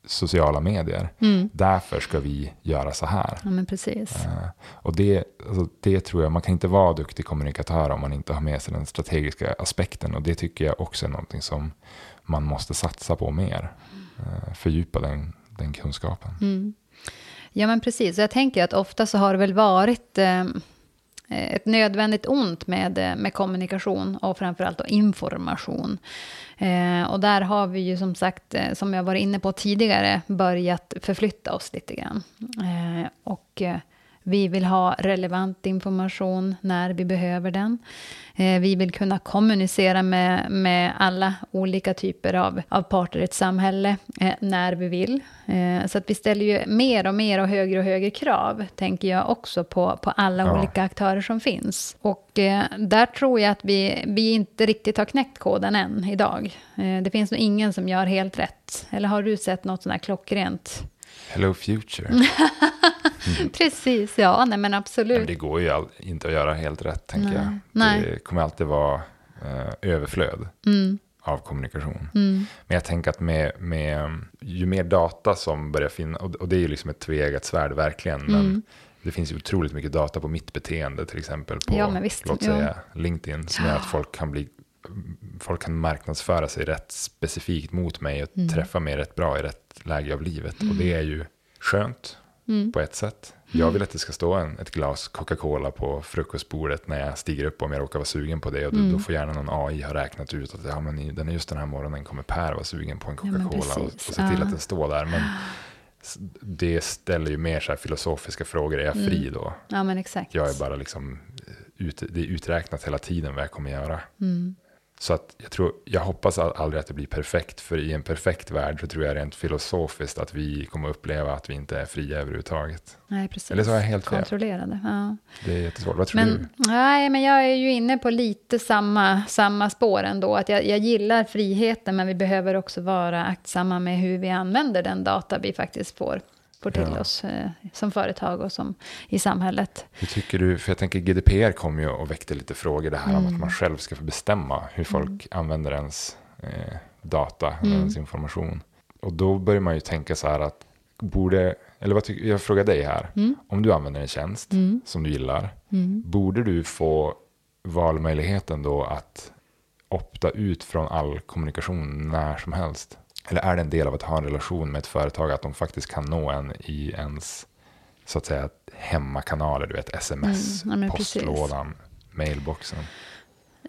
sociala medier. Mm. Därför ska vi göra så här. Ja, men precis. Eh, och det, alltså, det tror jag, man kan inte vara duktig kommunikatör om man inte har med sig den strategiska aspekten. Och det tycker jag också är någonting som man måste satsa på mer. Eh, fördjupa den, den kunskapen. Mm. Ja, men precis. Och jag tänker att ofta så har det väl varit eh, Eh, ett nödvändigt ont med, eh, med kommunikation och framförallt då information. Eh, och där har vi ju som sagt, eh, som jag var inne på tidigare, börjat förflytta oss lite grann. Eh, och vi vill ha relevant information när vi behöver den. Eh, vi vill kunna kommunicera med, med alla olika typer av, av parter i ett samhälle eh, när vi vill. Eh, så att vi ställer ju mer och mer och högre och högre krav, tänker jag också på, på alla Ja. olika aktörer som finns. Och där tror jag att vi, vi inte riktigt har knäckt koden än idag. Det finns nog ingen som gör helt rätt. Eller har du sett något sånt här klockrent? Hello future. Precis, ja, nej men Men absolut. det går ju all, inte att göra helt rätt, tänker Nej. jag. Nej. Det kommer alltid vara eh, överflöd Mm, av kommunikation. mm, Men jag tänker att med, med, ju mer data som börjar finnas, och, och det är ju liksom ett tveeggat svärd verkligen, men Mm. det finns ju otroligt mycket data på mitt beteende till exempel på, Ja, men låt Jo. säga LinkedIn, som gör att folk kan bli Folk kan marknadsföra sig rätt specifikt mot mig och Mm. träffa mig rätt bra i rätt läge av livet. Och det är ju skönt mm. på ett sätt. Jag vill att det ska stå en, ett glas Coca-Cola på frukostbordet när jag stiger upp om jag råkar vara sugen på det. Och då, Mm. då får gärna någon AI ha räknat ut att ja, men den är just den här morgonen kommer Per vara sugen på en Ja, Coca-Cola och, och precis. se till Ja. att den står där. Men det ställer ju mer så filosofiska frågor. Är jag fri Mm. då? Ja, men exakt. Jag är bara liksom, ut, det är uträknat hela tiden vad jag kommer göra. Mm. Så att jag, tror, jag hoppas al- aldrig att det blir perfekt, för i en perfekt värld så tror jag rent filosofiskt att vi kommer uppleva att vi inte är fria överhuvudtaget. Nej, precis. Eller så har jag helt fel. Kontrollerade, ja. Det är jättesvårt. Vad tror du? Men, nej, men jag är ju inne på lite samma, samma spår ändå. Att jag, jag gillar friheten, men vi behöver också vara aktsamma med hur vi använder den data vi faktiskt får, får till Ja. oss eh, som företag och som i samhället. Hur tycker du, för jag tänker GDPR kom ju och väckte lite frågor, det här om att man själv ska få bestämma hur folk använder ens eh, data, eller ens information. Och då börjar man ju tänka så här att, borde, eller vad tycker, jag frågar dig här, om du använder en tjänst som du gillar, borde du få valmöjligheten då att opta ut från all kommunikation när som helst? Eller är det en del av att ha en relation med ett företag att de faktiskt kan nå en i ens så att säga hemmakanaler, du vet sms, Mm, ja, postlådan, mailboxen.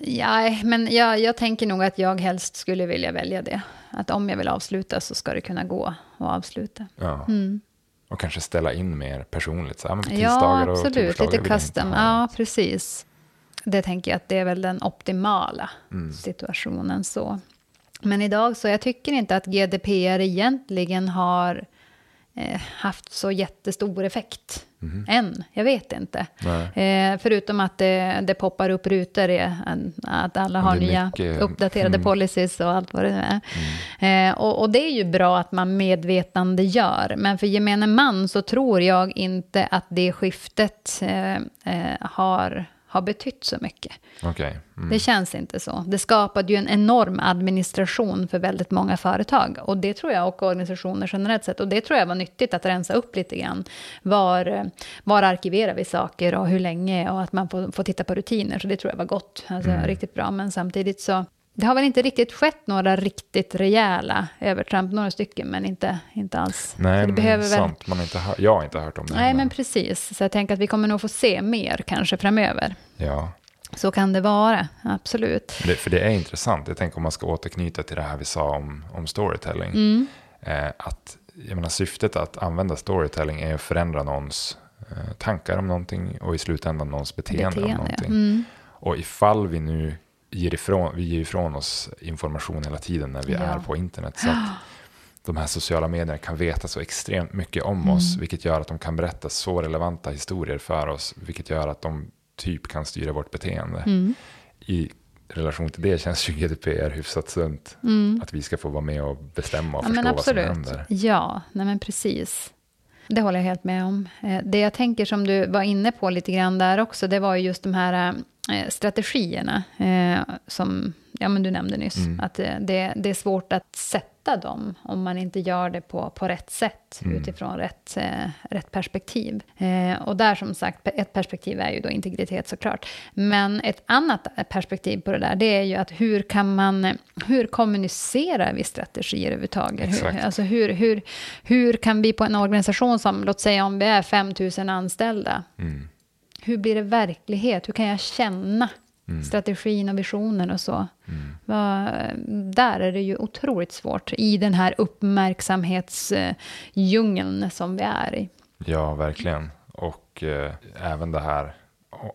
Ja, men jag, jag tänker nog att jag helst skulle vilja välja det. Att om jag vill avsluta så ska det kunna gå att avsluta. Ja. Mm. Och kanske ställa in mer personligt. Så, ja, men på Ja, tisdagar och absolut. torsdagar Lite custom. Ja, precis. Det tänker jag att det är väl den optimala Mm. situationen så. Men idag så jag tycker inte att GDPR egentligen har eh, haft så jättestor effekt Mhm. än. Jag vet inte. Eh, förutom att det, det poppar upp rutor, i, att alla har nya mycket- uppdaterade mm. policies och allt vad det är. Eh, och, och det är ju bra att man medvetande gör, men för gemene man så tror jag inte att det skiftet eh, eh, har, har betytt så mycket. Okej. Mm. Det känns inte så. Det skapade ju en enorm administration för väldigt många företag. Och det tror jag, och organisationer generellt sett. Och det tror jag var nyttigt att rensa upp lite grann. Var, var arkiverar vi saker och hur länge? Och att man får, får titta på rutiner. Så det tror jag var gott. Alltså Mm. riktigt bra. Men samtidigt så... Det har väl inte riktigt skett några riktigt rejäla övertramp. Några stycken, men inte, inte alls. Nej, det men behöver väl... man inte hör, jag har inte hört om det. Nej, heller. men precis. Så jag tänker att vi kommer nog få se mer kanske framöver. Ja, Så kan det vara, absolut. det, för det är intressant. Jag tänker om man ska återknyta till det här vi sa om, om storytelling. Mm. Eh, att, jag menar, syftet att använda storytelling är att förändra någons eh, tankar om någonting och i slutändan någons beteende, om Beteende, ja. någonting. Mm. Och ifall vi nu ger ifrån, vi ger ifrån oss information hela tiden när vi Ja. är på internet. Så att de här sociala medierna kan veta så extremt mycket om Mm. oss. Vilket gör att de kan berätta så relevanta historier för oss. Vilket gör att de typ kan styra vårt beteende. Mm. I relation till det känns ju GDPR hyfsat sunt. Att vi ska få vara med och bestämma och Mm. Ja, förstå vad som händer. Ja, nej men precis. Det håller jag helt med om. Eh, Det jag tänker som du var inne på lite grann där också, det var ju just de här eh, strategierna eh, som ja, men du nämnde nyss. Mm. Att eh, det, det är svårt att sätta dem om man inte gör det på, på rätt sätt Mm. utifrån rätt, eh, rätt perspektiv. Och där som sagt, ett perspektiv är ju då integritet såklart. Men ett annat perspektiv på det där, det är ju att hur kan man, hur kommunicerar vi strategier överhuvudtaget? Hur, alltså hur, hur, hur kan vi på en organisation som, låt säga om vi är 5 000 anställda, Mm. Hur blir det verkligheten? Hur kan jag känna Mm. strategin och visionen och så? Vad- där är det ju otroligt svårt i den här uppmärksamhetsdjungeln som vi är i. Ja, verkligen. Och eh, även det här,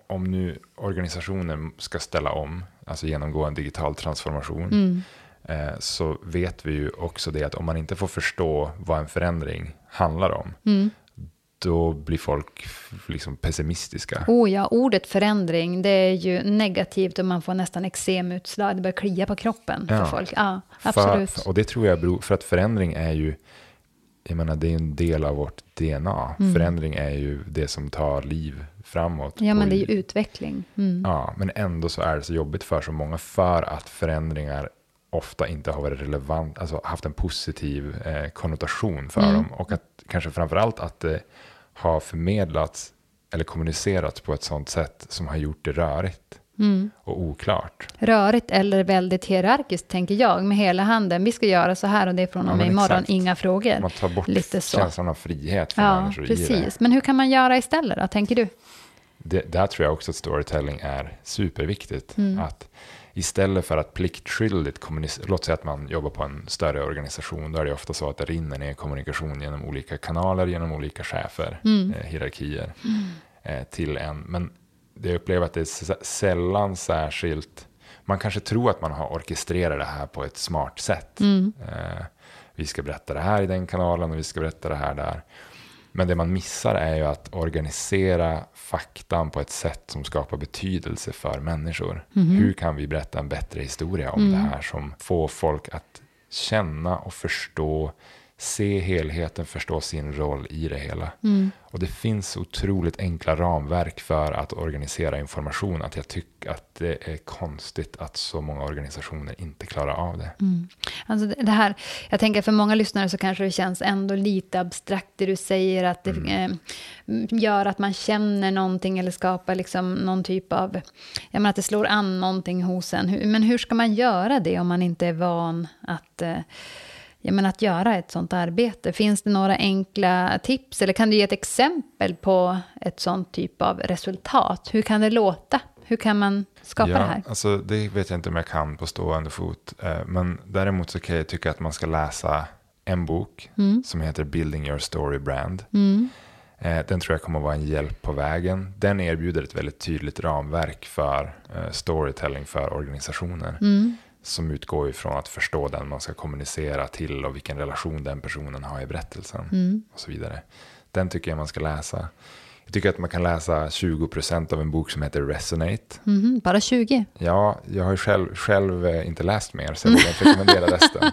om nu organisationen ska ställa om, alltså genomgå en digital transformation, Mm. eh, så vet vi ju också det att om man inte får förstå vad en förändring handlar om, Mm. Då blir folk liksom pessimistiska. Oh ja, ordet förändring, det är ju negativt och man får nästan eksemutslag. Det börjar klia på kroppen Ja. för folk. Ja, absolut. För, och det tror jag beror, för att förändring är ju, jag menar det är en del av vårt DNA. Förändring är ju det som tar liv framåt. Mm. ja, men det är ju utveckling. Mm. Ja, men ändå så är det så jobbigt för så många för att förändringar ofta inte har varit relevant, alltså haft en positiv eh, konnotation för Mm. dem. Och att kanske framförallt att det har förmedlats eller kommunicerats på ett sånt sätt som har gjort det rörigt Mm. och oklart. Rörigt eller väldigt hierarkiskt, tänker jag, med hela handen. Vi ska göra så här och det är från Ja, och med men imorgon, exakt. inga frågor. Man tar bort Lite så. känslan av frihet för Ja, människor precis. Men hur kan man göra istället då, tänker du? det. Där tror jag också att storytelling är superviktigt. Mm. Att istället för att pliktskyldigt kommunicera, låt säga att man jobbar på en större organisation, då är det ofta så att det rinner ner kommunikation genom olika kanaler, genom olika chefer, Mm. eh, hierarkier, eh, till en. Men det jag upplever att det är sällan särskilt, man kanske tror att man har orkestrerat det här på ett smart sätt. Mm. Eh, vi ska berätta det här i den kanalen och vi ska berätta det här där. Men det man missar är ju att organisera faktan på ett sätt som skapar betydelse för människor. Hur kan vi berätta en bättre historia om det här som får folk att känna och förstå, se helheten, förstå sin roll i det hela. Och det finns otroligt enkla ramverk för att organisera information att jag tycker att det är konstigt att så många organisationer inte klarar av det. Alltså det här, jag tänker för många lyssnare så kanske det känns ändå lite abstrakt det du säger, att det eh, gör att man känner någonting eller skapar liksom någon typ av, jag menar att det slår an någonting hos en. Men hur ska man göra det om man inte är van att, eh, ja, men att göra ett sånt arbete? Finns det några enkla tips eller kan du ge ett exempel på ett sånt typ av resultat? Hur kan det låta? Hur kan man skapa ja, det här? Alltså, det vet jag inte om jag kan på stående fot. Eh, men däremot så kan jag tycka att man ska läsa en bok Mm. som heter Building Your Story Brand. Eh, Den tror jag kommer att vara en hjälp på vägen. Den erbjuder ett väldigt tydligt ramverk för eh, storytelling för organisationer. Mm. Som utgår ifrån att förstå den man ska kommunicera till och vilken relation den personen har i berättelsen. Mm. Och så vidare. Den tycker jag man ska läsa. Jag tycker att man kan läsa 20% av en bok som heter Resonate. Mhm, bara 20? Ja, jag har själv, själv eh, inte läst mer så jag vågar inte rekommendera resten.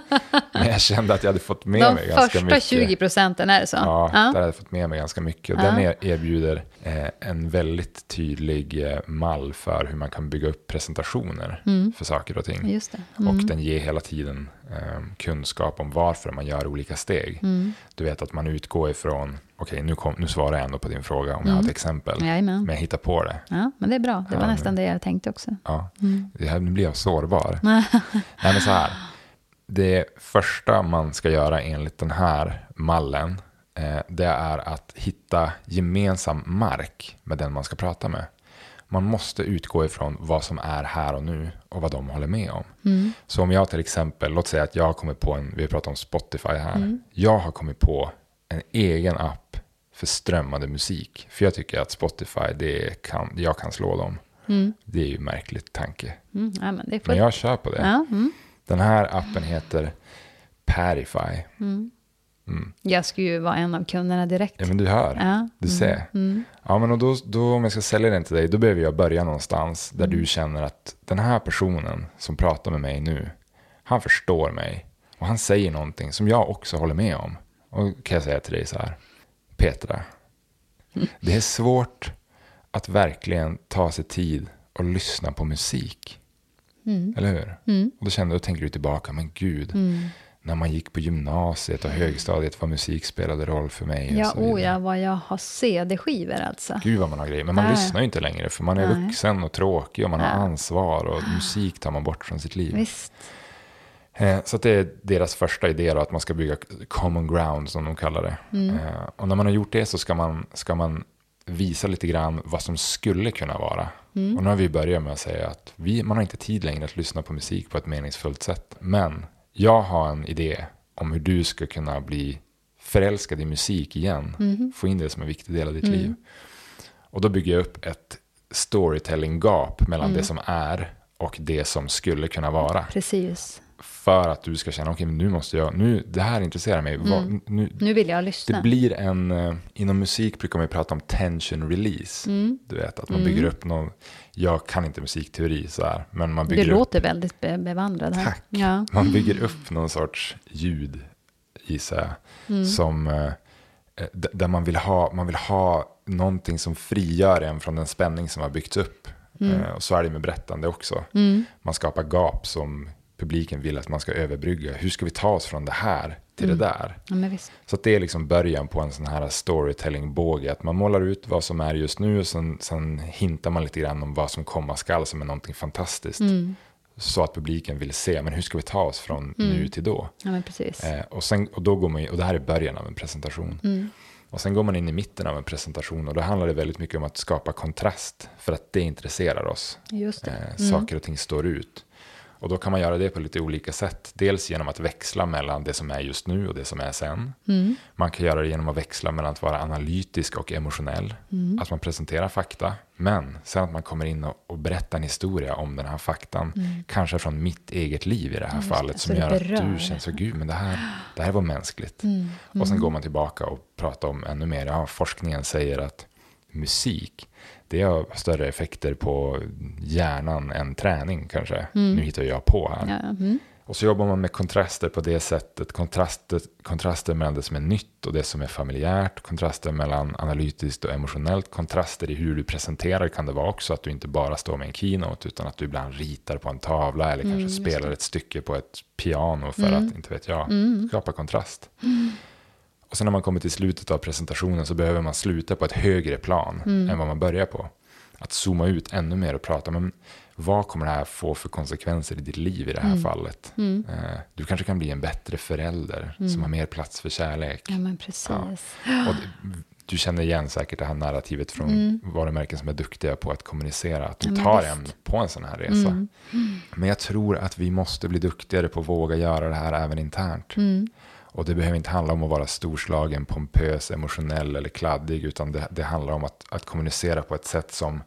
Men jag kände att jag hade fått med De mig ganska första mycket. 20 procenten, är det så? Ja, Ja. där hade jag fått med mig ganska mycket. Och Ja. Den er, erbjuder eh, en väldigt tydlig eh, mall för hur man kan bygga upp presentationer för saker och ting. Just det. Och den ger hela tiden eh, kunskap om varför man gör olika steg. Mm. Du vet att man utgår ifrån, okej nu, kom, nu svarar jag ändå på din fråga om jag har ett exempel. Jajamän. Men jag hittar på det. Ja, men det är bra. Det var Ja, nästan det jag tänkte också. Ja, det här, nu blir jag sårbar. Nej, men så här. Det första man ska göra enligt den här mallen, eh, det är att hitta gemensam mark med den man ska prata med. Man måste utgå ifrån vad som är här och nu och vad de håller med om. Så om jag till exempel, låt säga att jag har kommit på en, vi har pratat om Spotify här. Jag har kommit på en egen app för strömmande musik. För jag tycker att Spotify, det kan, jag kan slå dem. Det är ju en märklig tanke. Mm, ja, men Men jag kör på det. Ja, mm. Den här appen heter Parify. Jag skulle ju vara en av kunderna direkt. Ja men du hör, Ja, du ser. Ja men och då, då om jag ska sälja den till dig, då behöver jag börja någonstans där du känner att den här personen som pratar med mig nu, han förstår mig. Och han säger någonting som jag också håller med om. Och kan jag säga till dig så här, Petra, det är svårt att verkligen ta sig tid och lyssna på musik. Eller hur? Och då kände, då tänker du tillbaka, men gud, när man gick på gymnasiet och högstadiet, vad musik spelade roll för mig. och Ja, så vidare. oh ja, vad jag har CD-skivor alltså. Gud vad man har grejer. Men man Nej. lyssnar ju inte längre för man är Nej. vuxen och tråkig och man har Ja. ansvar och musik tar man bort från sitt liv. Visst. Eh, Så det är deras första idé då, att man ska bygga common ground som de kallar det. Mm. Eh, Och när man har gjort det så ska man, ska man visa lite grann vad som skulle kunna vara. Mm. Och nu har vi börjat med att säga att vi, man har inte tid längre att lyssna på musik på ett meningsfullt sätt. Men jag har en idé om hur du ska kunna bli förälskad i musik igen. Mm-hmm. Få in det som en viktig del av ditt Mm. liv. Och då bygger jag upp ett storytelling-gap mellan Mm. det som är och det som skulle kunna vara. Precis. För att du ska känna, okej, men nu måste jag, nu, det här intresserar mig. Vad, nu, Nu vill jag lyssna. det blir en, eh, inom musik brukar man ju prata om tension release. Mm. Du vet, att man bygger upp någon, jag kan inte musikteori så här, men man Du bygger upp, låter väldigt be- bevandrad här. Tack. Ja. man bygger upp någon sorts ljud, gissar jag, Mm. som, eh, eh, där man vill, ha, man vill ha någonting som frigör en från den spänning som har byggts upp. Mm. Och så är det med berättande också. Man skapar gap som publiken vill att man ska överbrygga. Hur ska vi ta oss från det här till Mm. det där? ja. Så det är liksom början på en sån här storytelling-båge. Att man målar ut vad som är just nu och sen, sen hintar man lite grann om vad som komma skall som är någonting fantastiskt. Mm. Så att publiken vill se, men hur ska vi ta oss från nu till då? Ja. Eh, och, sen, och, då går man, och det här är början av en presentation. Mm. Och sen går man in i mitten av en presentation och då handlar det väldigt mycket om att skapa kontrast. För att det intresserar oss. Eh, saker och ting står ut. Och då kan man göra det på lite olika sätt. Dels genom att växla mellan det som är just nu och det som är sen. Mm. Man kan göra det genom att växla mellan att vara analytisk och emotionell. Mm. Att man presenterar fakta. Men sen att man kommer in och, och berättar en historia om den här faktan. Kanske från mitt eget liv i det här Mm. fallet. Som Så det gör att du känner så, gud men det här, det här var mänskligt. Mm. Och sen går man tillbaka och pratar om ännu mer. Ja, forskningen säger att musik, det har större effekter på hjärnan än träning kanske. Nu hittar jag på här. Ja. Mm. Och så jobbar man med kontraster på det sättet. Kontraster, kontraster mellan det som är nytt och det som är familjärt. Kontraster mellan analytiskt och emotionellt. Kontraster i hur du presenterar kan det vara också. Att du inte bara står med en keynote utan att du ibland ritar på en tavla eller kanske spelar ett stycke på ett piano för att, inte vet jag, skapa kontrast. Och sen när man kommer till slutet av presentationen så behöver man sluta på ett högre plan än vad man börjar på. att zooma ut ännu mer och prata om vad kommer det här få för konsekvenser i ditt liv i det här Mm. fallet. Mm. Eh, Du kanske kan bli en bättre förälder Mm. som har mer plats för kärlek. Ja, men precis. Och d- du känner igen säkert det här narrativet från Mm. varumärken som är duktiga på att kommunicera. Att Ja, de men tar en på en sån här resa. Mm. Men jag tror att vi måste bli duktigare på att våga göra det här även internt. Och det behöver inte handla om att vara storslagen, pompös, emotionell eller kladdig. Utan det, det handlar om att, att kommunicera på ett sätt som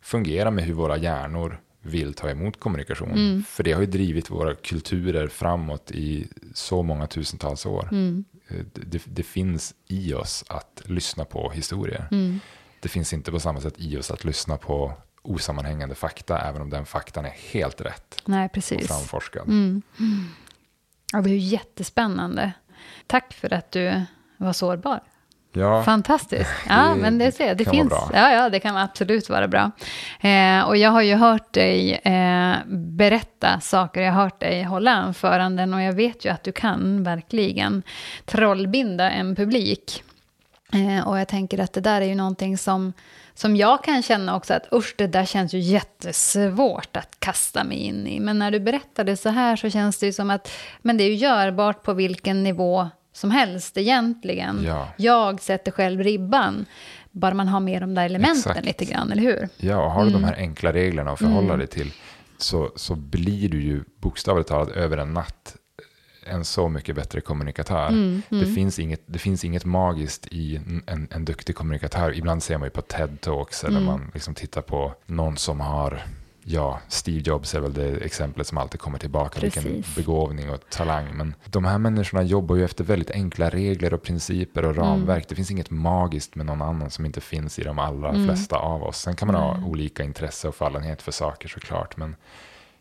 fungerar med hur våra hjärnor vill ta emot kommunikation. Mm. För det har ju drivit våra kulturer framåt i så många tusentals år. Mm. Eh, Det, det finns i oss att lyssna på historier. Mm. Det finns inte på samma sätt i oss att lyssna på osammanhängande fakta, även om den faktan är helt rätt Nej, och precis. framforskad. Mm. Mm. Ja, det är ju jättespännande. Tack för att du var sårbar. Ja, Fantastiskt. Ja, Det men det ser jag. Det finns. Ja, ja, det kan absolut vara bra. Eh, och jag har ju hört dig eh, berätta saker. Jag har hört dig hålla anföranden och jag vet ju att du kan verkligen trollbinda en publik. Eh, och jag tänker att det där är ju någonting som, som jag kan känna också att usch, det där känns ju jättesvårt att kasta mig in i. Men när du berättar det så här så känns det ju som att men det är ju görbart på vilken nivå som helst egentligen. Ja. Jag sätter själv ribban. Bara man har med de där elementen Exakt. lite grann, eller hur? ja och har du Mm. de här enkla reglerna att förhålla dig till så, så blir du ju bokstavligt talat över en natt en så mycket bättre kommunikatör. Mm, Det, finns inget, det finns inget magiskt i en- en, en duktig kommunikatör. Ibland ser man ju på TED-talks eller Mm. man liksom tittar på någon som har, ja, Steve Jobs är väl det exemplet som alltid kommer tillbaka, vilken Precis. begåvning och talang. Men de här människorna jobbar ju efter väldigt enkla regler och principer och ramverk. Mm. Det finns inget magiskt med någon annan som inte finns i de allra Mm. flesta av oss. Sen kan man ha olika intresse och fallenhet för saker såklart, men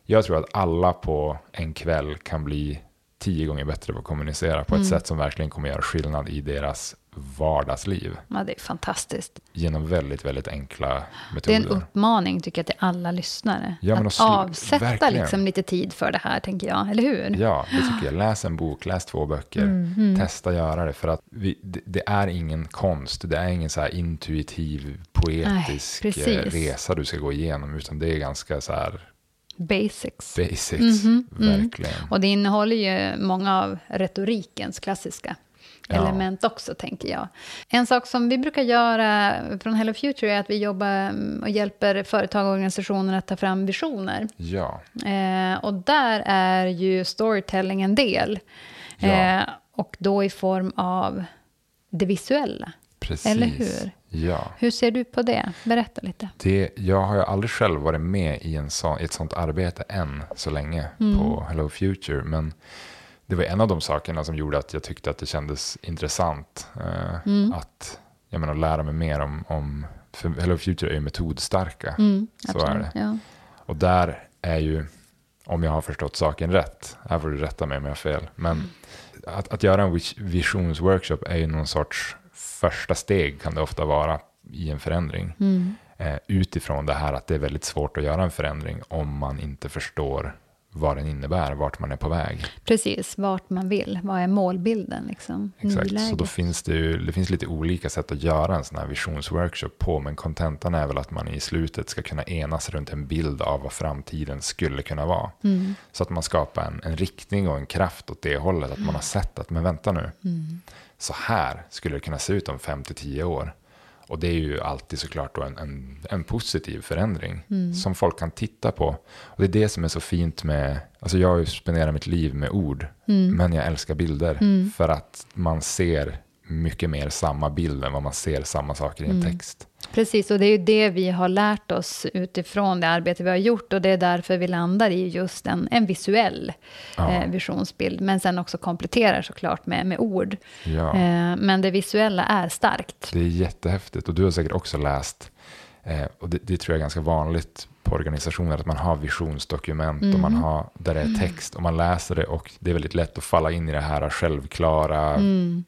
jag tror att alla på en kväll kan bli tio gånger bättre på att kommunicera på ett Mm. sätt som verkligen kommer göra skillnad i deras vardagsliv Ja, det är fantastiskt. genom väldigt, väldigt enkla Det är en metoder. uppmaning, tycker jag, till alla lyssnare. Ja, att slu- avsätta liksom lite tid för det här, tänker jag. Eller hur? Ja, det tycker jag. Läs en bok, läs två böcker, Mm, mm. testa göra det. För att vi, det, det är ingen konst, det är ingen så intuitiv, poetisk Nej, eh, resa du ska gå igenom, utan det är ganska så här Basics. basics, Mhm, mm. verkligen. Och det innehåller ju många av retorikens klassiska Ja. element också, tänker jag. En sak som vi brukar göra från Hello Future är att vi jobbar mm, och hjälper företag och organisationer att ta fram visioner. Ja, Eh, och där är ju storytelling en del. Ja. Eh, och då i form av det visuella. precis. Eller hur? Ja. Hur ser du på det? Berätta lite. Det, jag har ju aldrig själv varit med i en sån, i ett sånt arbete än så länge Mm. på Hello Future. Men det var en av de sakerna som gjorde att jag tyckte att det kändes intressant eh, Mm. att jag menar, lära mig mer om, om, för Hello Future är ju metodstarka. Mm, Så är det. Ja. Och där är ju, om jag har förstått saken rätt, här får du rätta mig om jag har fel, men Mm. att, att göra en vis- visionsworkshop är ju någon sorts första steg kan det ofta vara i en förändring. Mm. Eh, utifrån det här att det är väldigt svårt att göra en förändring om man inte förstår vad den innebär, vart man är på väg. Precis, vart man vill. Vad är målbilden? Liksom, Exakt, så nuläget? då finns det ju det finns lite olika sätt att göra en sån här visionsworkshop på, men kontentan är väl att man i slutet ska kunna enas runt en bild av vad framtiden skulle kunna vara. Mm. Så att man skapar en, en riktning och en kraft åt det hållet, att man har sett att, men vänta nu, Mm. så här skulle det kunna se ut om 5-10 år. Och det är ju alltid såklart en, en, en positiv förändring Mm. som folk kan titta på. Och det är det som är så fint med, alltså jag har ju spenderat mitt liv med ord, Mm. men jag älskar bilder. Mm. För att man ser mycket mer samma bild än vad man ser samma saker i en Mm. text. Precis, och det är ju det vi har lärt oss utifrån det arbete vi har gjort. Och det är därför vi landar i just en, en visuell Ja. eh, visionsbild. Men sen också kompletterar såklart med, med ord. Ja. Eh, men det visuella är starkt. Det är jättehäftigt och du har säkert också läst, eh, och det, det tror jag är ganska vanligt på organisationer, att man har visionsdokument och man Mhm. har, där det är text och man läser det och det är väldigt lätt att falla in i det här självklara Mm.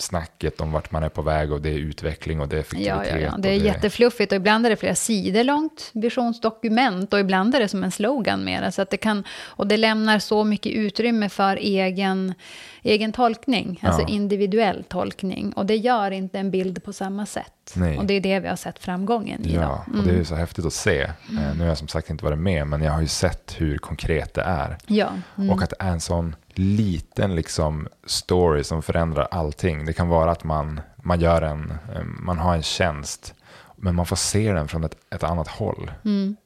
Snacket om vart man är på väg och det är utveckling och det är effektivitet. Ja, ja, ja. Det är och jättefluffigt och ibland är det flera sidor långt visionsdokument och ibland är det som en slogan mera. Så att det kan, och det lämnar så mycket utrymme för egen, egen tolkning, alltså Ja. individuell tolkning. Och det gör inte en bild på samma sätt. Nej. Och det är det vi har sett framgången i. Ja, då. och det är Mm. ju så häftigt att se. Eh, Nu har jag som sagt inte varit med, men jag har ju sett hur konkret det är. ja. Mm. Och att det är en sån liten liksom story som förändrar allting. Det kan vara att man, man, gör en, eh, man har en tjänst, men man får se den från ett, ett annat håll Mm.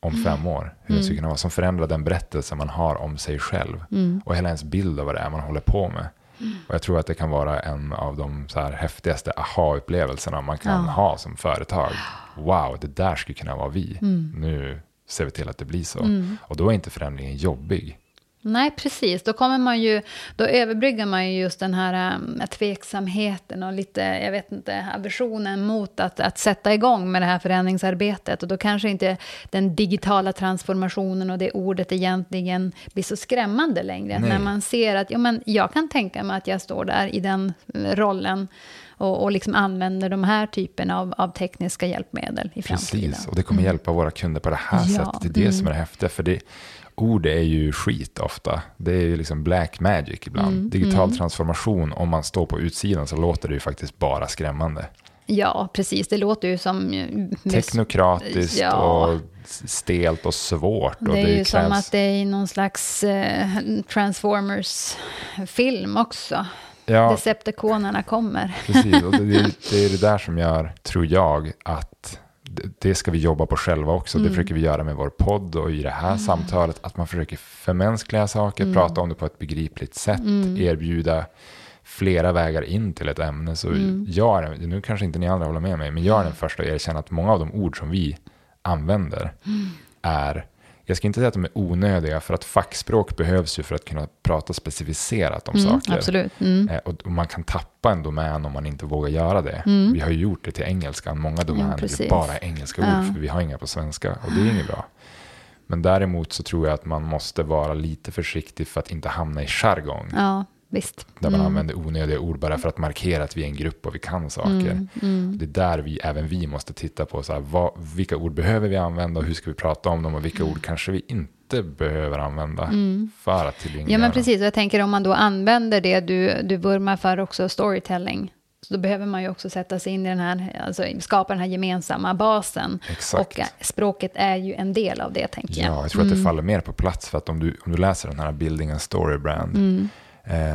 om fem år. Hur det skulle kunna vara, som förändrar den berättelse man har om sig själv. Mm. Och hela ens bild av vad det är man håller på med. Och jag tror att det kan vara en av de så här häftigaste aha-upplevelserna man kan Ja. ha som företag. Wow, det där skulle kunna vara vi. Mm. Nu ser vi till att det blir så. Och då är inte förändringen jobbig. Nej, precis. Då, kommer man ju, då överbryggar man ju just den här um, tveksamheten och lite, jag vet inte, aversionen mot att, att sätta igång med det här förändringsarbetet. Och då kanske inte den digitala transformationen och det ordet egentligen blir så skrämmande längre. Nej. När man ser att ja, men jag kan tänka mig att jag står där i den eh, rollen och, och liksom använder de här typen av, av tekniska hjälpmedel i framtiden. Precis, och det kommer hjälpa våra kunder på det här Ja, sättet. Det är det mm. som är det häftiga. För det, ord är ju skit ofta. Det är ju liksom black magic ibland. Mm, Digital transformation, om man står på utsidan så låter det ju faktiskt bara skrämmande. Ja, precis. Det låter ju som... eh, Teknokratiskt Ja. och stelt och svårt. Och Det är ju krävs- som att det är i någon slags eh, Transformers-film också. Ja, Decepticonerna kommer. precis. Och det, det, det är det där som gör, tror jag, att det, ska vi jobba på själva också. Mm. Det försöker vi göra med vår podd och i det här samtalet. Att man försöker förmänskliga saker, Mm. prata om det på ett begripligt sätt, erbjuda flera vägar in till ett ämne. Så Mm. jag är, nu kanske inte ni andra håller med mig, men jag är den första att erkänna att många av de ord som vi använder är jag ska inte säga att de är onödiga, för att fackspråk behövs ju för att kunna prata specificerat om Mm, saker. absolut. Mm. Eh, Och man kan tappa en domän om man inte vågar göra det. Vi har ju gjort det till engelskan. Många domäner är precis. bara engelska Ja. ord, för vi har inga på svenska. Och det är inget bra. Men däremot så tror jag att man måste vara lite försiktig för att inte hamna i jargong. Ja, visst. Där man använder onödiga ord bara för att markera att vi är en grupp och vi kan saker. Mm, Det är där vi, även vi måste titta på så här, vad, vilka ord behöver vi använda och hur ska vi prata om dem och vilka ord kanske vi inte behöver använda för att tillgängliggöra. Mm. Ja, men precis. Och jag tänker om man då använder det du, du vurmar för också, storytelling. Så då behöver man ju också sätta sig in i den här, alltså skapa den här gemensamma basen. Exakt. Och eh, språket är ju en del av det, tänker jag. Ja, jag tror att det faller mer på plats för att om du, om du läser den här Building a Story Brand Mm.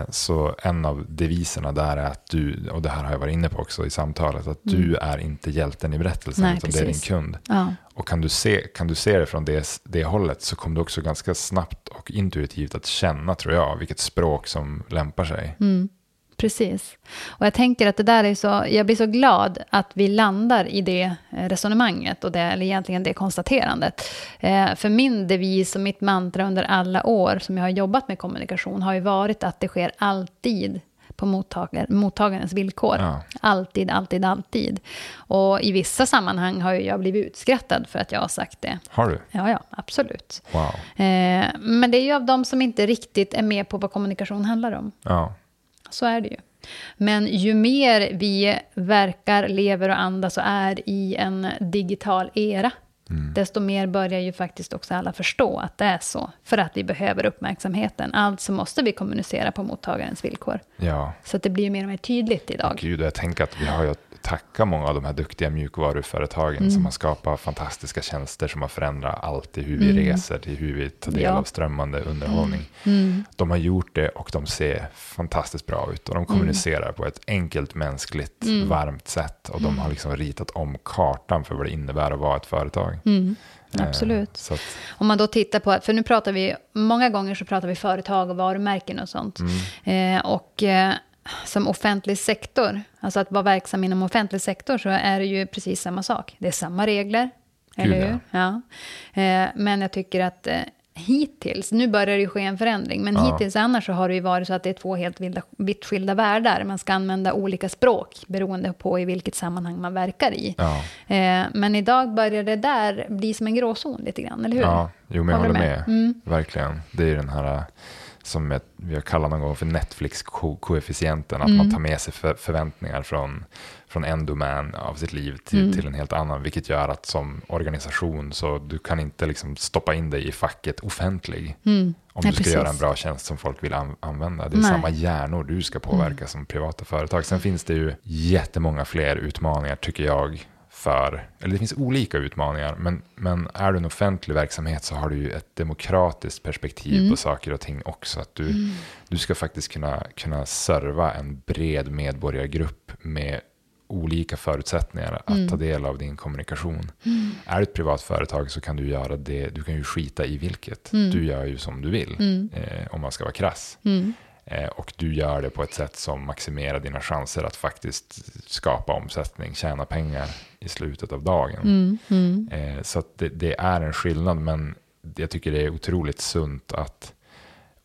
Så en av deviserna där är att du, och det här har jag varit inne på också i samtalet, att du är inte hjälten i berättelsen Mm. Nej, utan det är din precis. kund. Ja. Och kan du, se, kan du se det från det, det hållet så kommer du också ganska snabbt och intuitivt att känna, tror jag, vilket språk som lämpar sig. Mm. Precis. Och jag tänker att det där är så, jag blir så glad att vi landar i det eh, resonemanget, och det, eller egentligen det konstaterandet. Eh, för min devis och mitt mantra under alla år som jag har jobbat med kommunikation har ju varit att det sker alltid på mottagar, mottagarens villkor. Ja. Alltid, alltid, alltid. Och i vissa sammanhang har jag blivit utskrattad för att jag har sagt det. Har du? Ja, ja, absolut. Wow. Eh, men det är ju av de som inte riktigt är med på vad kommunikation handlar om. Ja, Så är det ju. Men ju mer vi verkar, lever och andas och är i en digital era, desto mer börjar ju faktiskt också alla förstå att det är så. För att vi behöver uppmärksamheten. Alltså måste vi kommunicera på mottagarens villkor. ja. Så att det blir mer och mer tydligt idag. Gud, jag tänker att vi har ju tacka många av de här duktiga mjukvaruföretagen Mm. som har skapat fantastiska tjänster som har förändrat allt i hur vi reser till hur vi tar del Mm. Ja. Mm. av strömmande underhållning. De har gjort det och de ser fantastiskt bra ut och Mm. de kommunicerar på ett enkelt, mänskligt, varmt sätt och de har liksom ritat om kartan för vad det innebär att vara ett företag. Mm, Eh, absolut. Så att, Om man då tittar på, för nu pratar vi, många gånger så pratar vi företag och varumärken och sånt. Eh, och eh, som offentlig sektor, alltså att vara verksam inom offentlig sektor, så är det ju precis samma sak. Det är samma regler, Gud, eller hur? Ja. Eh, men jag tycker att eh, hittills, nu börjar det ju ske en förändring, men Ja. hittills annars så har det ju varit så att det är två helt vilda, vitt skilda världar. Man ska använda olika språk beroende på i vilket sammanhang man verkar i. ja, Eh, men idag börjar det där bli som en gråzon lite grann, eller hur? ja, jo men jag Håller håller med. med? Mm. Verkligen. Det är den här som vi har kallat någon gång för Netflix-koefficienten, att Mm. man tar med sig för, förväntningar från, från en domän av sitt liv till, Mm. till en helt annan, vilket gör att som organisation så du kan inte liksom stoppa in dig i facket offentlig Mm. om Nej, du ska precis. göra en bra tjänst som folk vill an- använda. Det är Nej. samma hjärnor du ska påverka Mm. som privata företag. Sen finns det ju jättemånga fler utmaningar tycker jag för, eller det finns olika utmaningar, men, men är du en offentlig verksamhet så har du ju ett demokratiskt perspektiv Mm. på saker och ting också. Att du, du ska faktiskt kunna, kunna serva en bred medborgargrupp med olika förutsättningar att Mm. ta del av din kommunikation. Är du ett privat företag så kan du göra det, du kan ju skita i vilket. Mm. Du gör ju som du vill, Mm. eh, om man ska vara krass. Eh, och du gör det på ett sätt som maximerar dina chanser att faktiskt skapa omsättning, tjäna pengar i slutet av dagen. Mm. Mm. Eh, så det, det är en skillnad, men jag tycker det är otroligt sunt att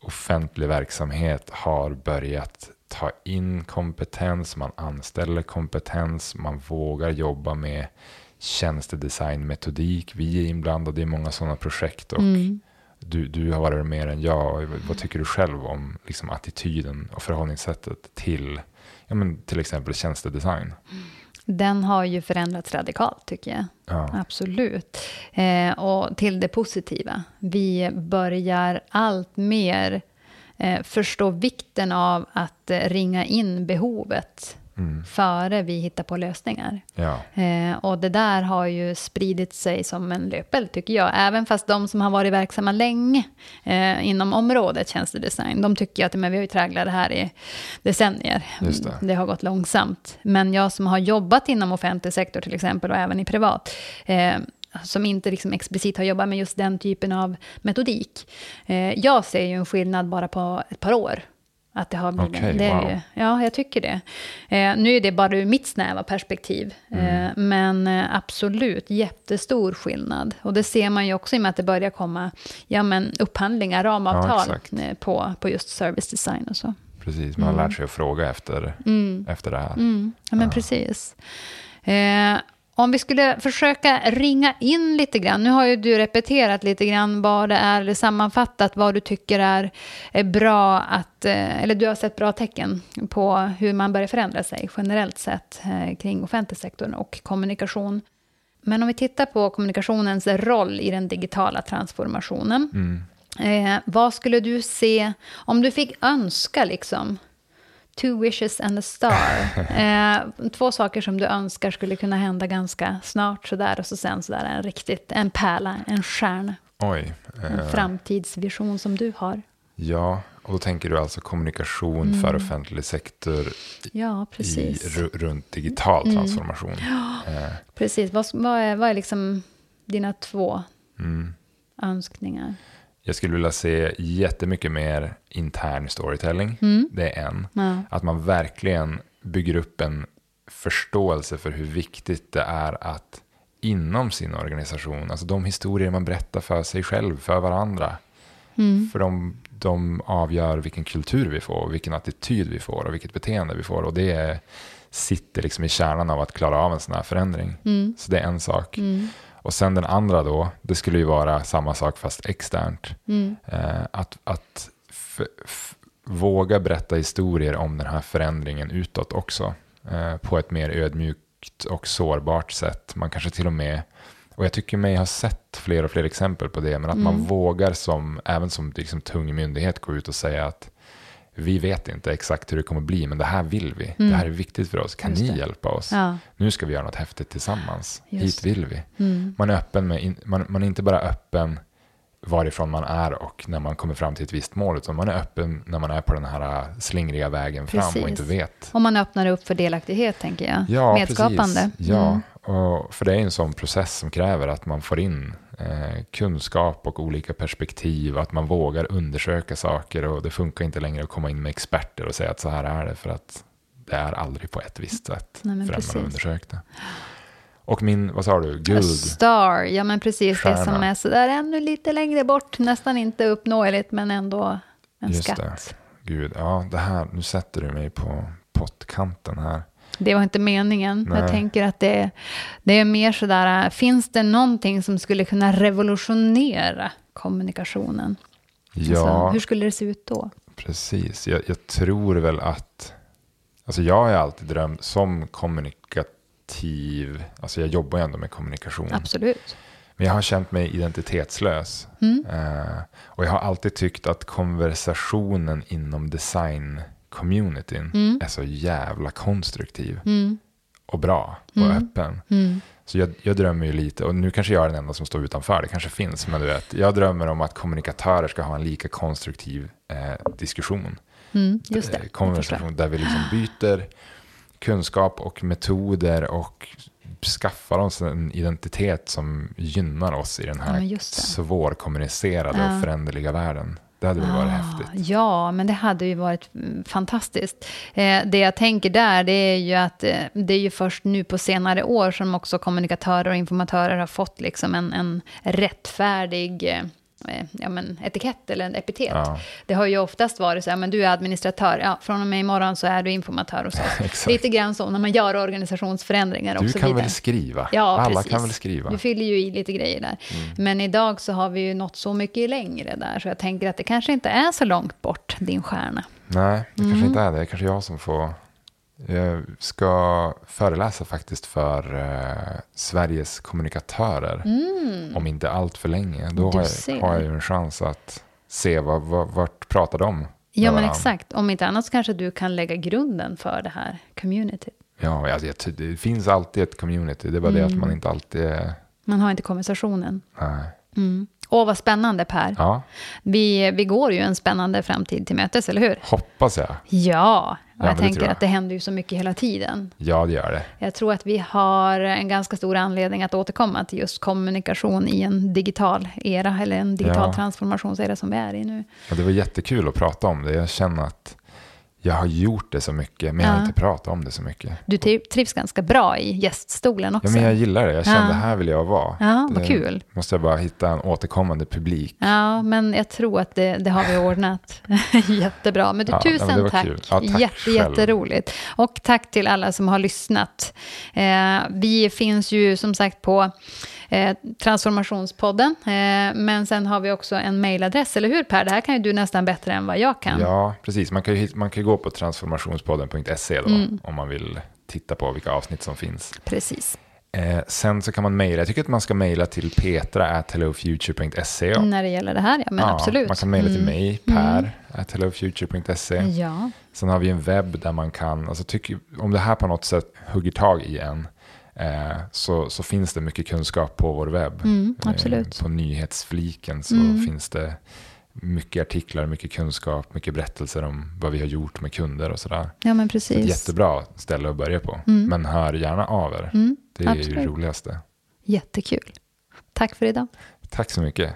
offentlig verksamhet har börjat ta in kompetens, man anställer kompetens, man vågar jobba med tjänstedesignmetodik. Vi är inblandade i många sådana projekt och Mm. Du, du har varit mer än jag. Vad tycker du själv om liksom, attityden och förhållningssättet till ja, men, till exempel tjänstedesign? Den har ju förändrats radikalt tycker jag. Ja. Absolut. Eh, och till det positiva. Vi börjar allt mer eh, förstå vikten av att eh, ringa in behovet Mm. före vi hittar på lösningar. Ja. Eh, och det där har ju spridit sig som en löpeld tycker jag. Även fast de som har varit verksamma länge eh, inom området tjänstedesign, de tycker att men vi har ju tragglat det här i decennier. Just det. har gått långsamt. Men jag som har jobbat inom offentlig sektor till exempel och även i privat, eh, som inte liksom explicit har jobbat med just den typen av metodik. Eh, jag ser ju en skillnad bara på ett par år. Att det har blivit, Okej, det är wow. ju, ja, jag tycker det. Eh, nu är det bara ur mitt snäva perspektiv. Mm. Eh, men eh, absolut, jättestor skillnad. Och det ser man ju också i och med att det börjar komma ja, men upphandlingar, Ja, ramavtal exakt. eh, på, på just service design och så. Precis, man har lärt sig att fråga efter, efter det här. Mm, ja, men precis. Eh, om vi skulle försöka ringa in lite grann. Nu har ju du repeterat lite grann vad det är, eller sammanfattat vad du tycker är, är bra att, eh, eller du har sett bra tecken på hur man börjar förändra sig generellt sett eh, kring offentlig sektor och kommunikation. Men om vi tittar på kommunikationens roll i den digitala transformationen. Mm. Eh, vad skulle du se, om du fick önska liksom, two wishes and a star. Eh, två saker som du önskar skulle kunna hända ganska snart sådär och så sen sådär en riktigt, en pärla, en stjärna, Oj. en eh, framtidsvision som du har. ja, och då tänker du alltså kommunikation för offentlig sektor Ja, i, Mm. runt digital transformation. Eh, Precis, vad, vad, är, vad är liksom dina två mm. önskningar? Jag skulle vilja se jättemycket mer intern storytelling. Mm. Det är en. Ja. Att man verkligen bygger upp en förståelse för hur viktigt det är att inom sin organisation, alltså de historier man berättar för sig själv, för varandra, Mm. för de, de avgör vilken kultur vi får, vilken attityd vi får och vilket beteende vi får. Och det sitter liksom i kärnan av att klara av en sån här förändring. Mm. Så det är en sak. Mm. Och sen den andra då, det skulle ju vara samma sak fast externt. Mm. Eh, att att våga berätta historier om den här förändringen utåt också. Eh, på ett mer ödmjukt och sårbart sätt. Man kanske till och med, och jag tycker mig ha sett fler och fler exempel på det, men att man vågar som, även som liksom, tung myndighet gå ut och säga att vi vet inte exakt hur det kommer bli, men det här vill vi. Det här är viktigt för oss. Kan Just ni det. hjälpa oss? Ja. Nu ska vi göra något häftigt tillsammans. Just Hit vill vi. Mm. Man är öppen med, man, man är inte bara öppen varifrån man är och när man kommer fram till ett visst mål, utan man är öppen när man är på den här äh, slingriga vägen fram Precis. och inte vet. Om man öppnar upp för delaktighet, tänker jag. Ja, Medskapande. precis. Ja, Mm. och för det är en sån process som kräver att man får in eh, kunskap och olika perspektiv, att man vågar undersöka saker och det funkar inte längre att komma in med experter och säga att så här är det, för att det är aldrig på ett visst sätt Nej, förrän precis. man har undersökt det. Och min, vad sa du, guld? star, ja men precis det som Stjärna. är sådär ännu lite längre bort, nästan inte uppnåeligt men ändå en Just skatt. det. Gud, ja, det här, nu sätter du mig på pottkanten här. Det var inte meningen. Nej. Jag tänker att det, det är mer sådär, finns det någonting som skulle kunna revolutionera kommunikationen? Ja, Alltså, hur skulle det se ut då? precis. Jag, jag tror väl att... Alltså jag har alltid drömt som kommunikativ... Alltså jag jobbar ju ändå med kommunikation. Absolut. Men jag har känt mig identitetslös. Mm. Eh, och jag har alltid tyckt att konversationen inom design-communityn Mm. är så jävla konstruktiv Mm. och bra och Mm. öppen. Mm. Så jag, jag drömmer ju lite, och nu kanske jag är den enda som står utanför, det kanske finns, men du vet, jag drömmer om att kommunikatörer ska ha en lika konstruktiv eh, diskussion. Mm. Just det. Eh, konversation där vi liksom byter kunskap och metoder och skaffar oss en identitet som gynnar oss i den Ja, här det. svårkommunicerade Ja. och föränderliga världen. Det hade väl varit Ah, häftigt. Ja, men det hade ju varit mm, fantastiskt. Eh, det jag tänker där, det är ju att eh, det är ju först nu på senare år som också kommunikatörer och informatörer har fått liksom en, en rättfärdig eh, ja, men etikett eller en epitet. Ja. Det har ju oftast varit så här, men du är administratör, ja, från och med imorgon så är du informatör hos oss. Lite grann så när man gör organisationsförändringar och Du så kan vidare. väl skriva? Ja, Alla precis. kan väl skriva? Mm. Du fyller ju i lite grejer där. Men idag så har vi ju nått så mycket längre där, så jag tänker att det kanske inte är så långt bort, din stjärna. Nej, det Mm. kanske inte är det. Det är kanske jag som får... Jag ska föreläsa faktiskt för eh, Sveriges kommunikatörer. Om inte allt för länge. Då Mm. Har jag, har jag ju en chans att se vad, vad, vart pratar de Ja, men exakt. Om inte annat så kanske du kan lägga grunden för det här communityt. Ja, alltså, det finns alltid ett community. Det är bara det att man inte alltid. Man har inte konversationen. Nej. Mm. Åh, vad spännande Per. Ja, Vi, vi går ju en spännande framtid till mötes, eller hur? hoppas jag. Ja, och men jag tänker jag. att det händer ju så mycket hela tiden. Ja, det gör det. Jag tror att vi har en ganska stor anledning att återkomma till just kommunikation i en digital era, eller en digital Ja. transformationsera som vi är i nu. Och det var jättekul att prata om det. Jag känner att jag har gjort det så mycket, men jag har inte pratat om det så mycket. Du tri- trivs ganska bra i gäststolen också. Ja, men jag gillar det. Jag kände Ja. här vill jag vara. Ja, vad Det kul. Måste jag bara hitta en återkommande publik. Ja, men jag tror att det, det har vi ordnat jättebra. Men du, Ja, men tusen var tack. kul. Ja, tack Jätte, själv. jätteroligt. Och tack till alla som har lyssnat. Eh, vi finns ju som sagt på eh, Transformationspodden. Eh, men sen har vi också en mejladress, eller hur Per? Det här kan ju du nästan bättre än vad jag kan. Ja, precis. Man kan ju, man kan ju gå på transformationspodden.se då, Mm. om man vill titta på vilka avsnitt som finns. Precis. Eh, sen så kan man mejla. Jag tycker att man ska mejla till petra.hellofuture.se. När det gäller det här, ja men absolut. Man kan mejla till Mm. mig, per, at hellofuture.se. Ja, Sen har vi en webb där man kan, alltså tycker, om det här på något sätt hugger tag i en, så, så finns det mycket kunskap på vår webb. Mm. Eh, på nyhetsfliken så Mm. finns det mycket artiklar, mycket kunskap, mycket berättelser om vad vi har gjort med kunder och sådär. ja men Så ett precis. jättebra ställe att börja på. Mm. Men hör gärna av er. Mm, Det är ju absolut. det roligaste. Jättekul. Tack för idag. Tack så mycket.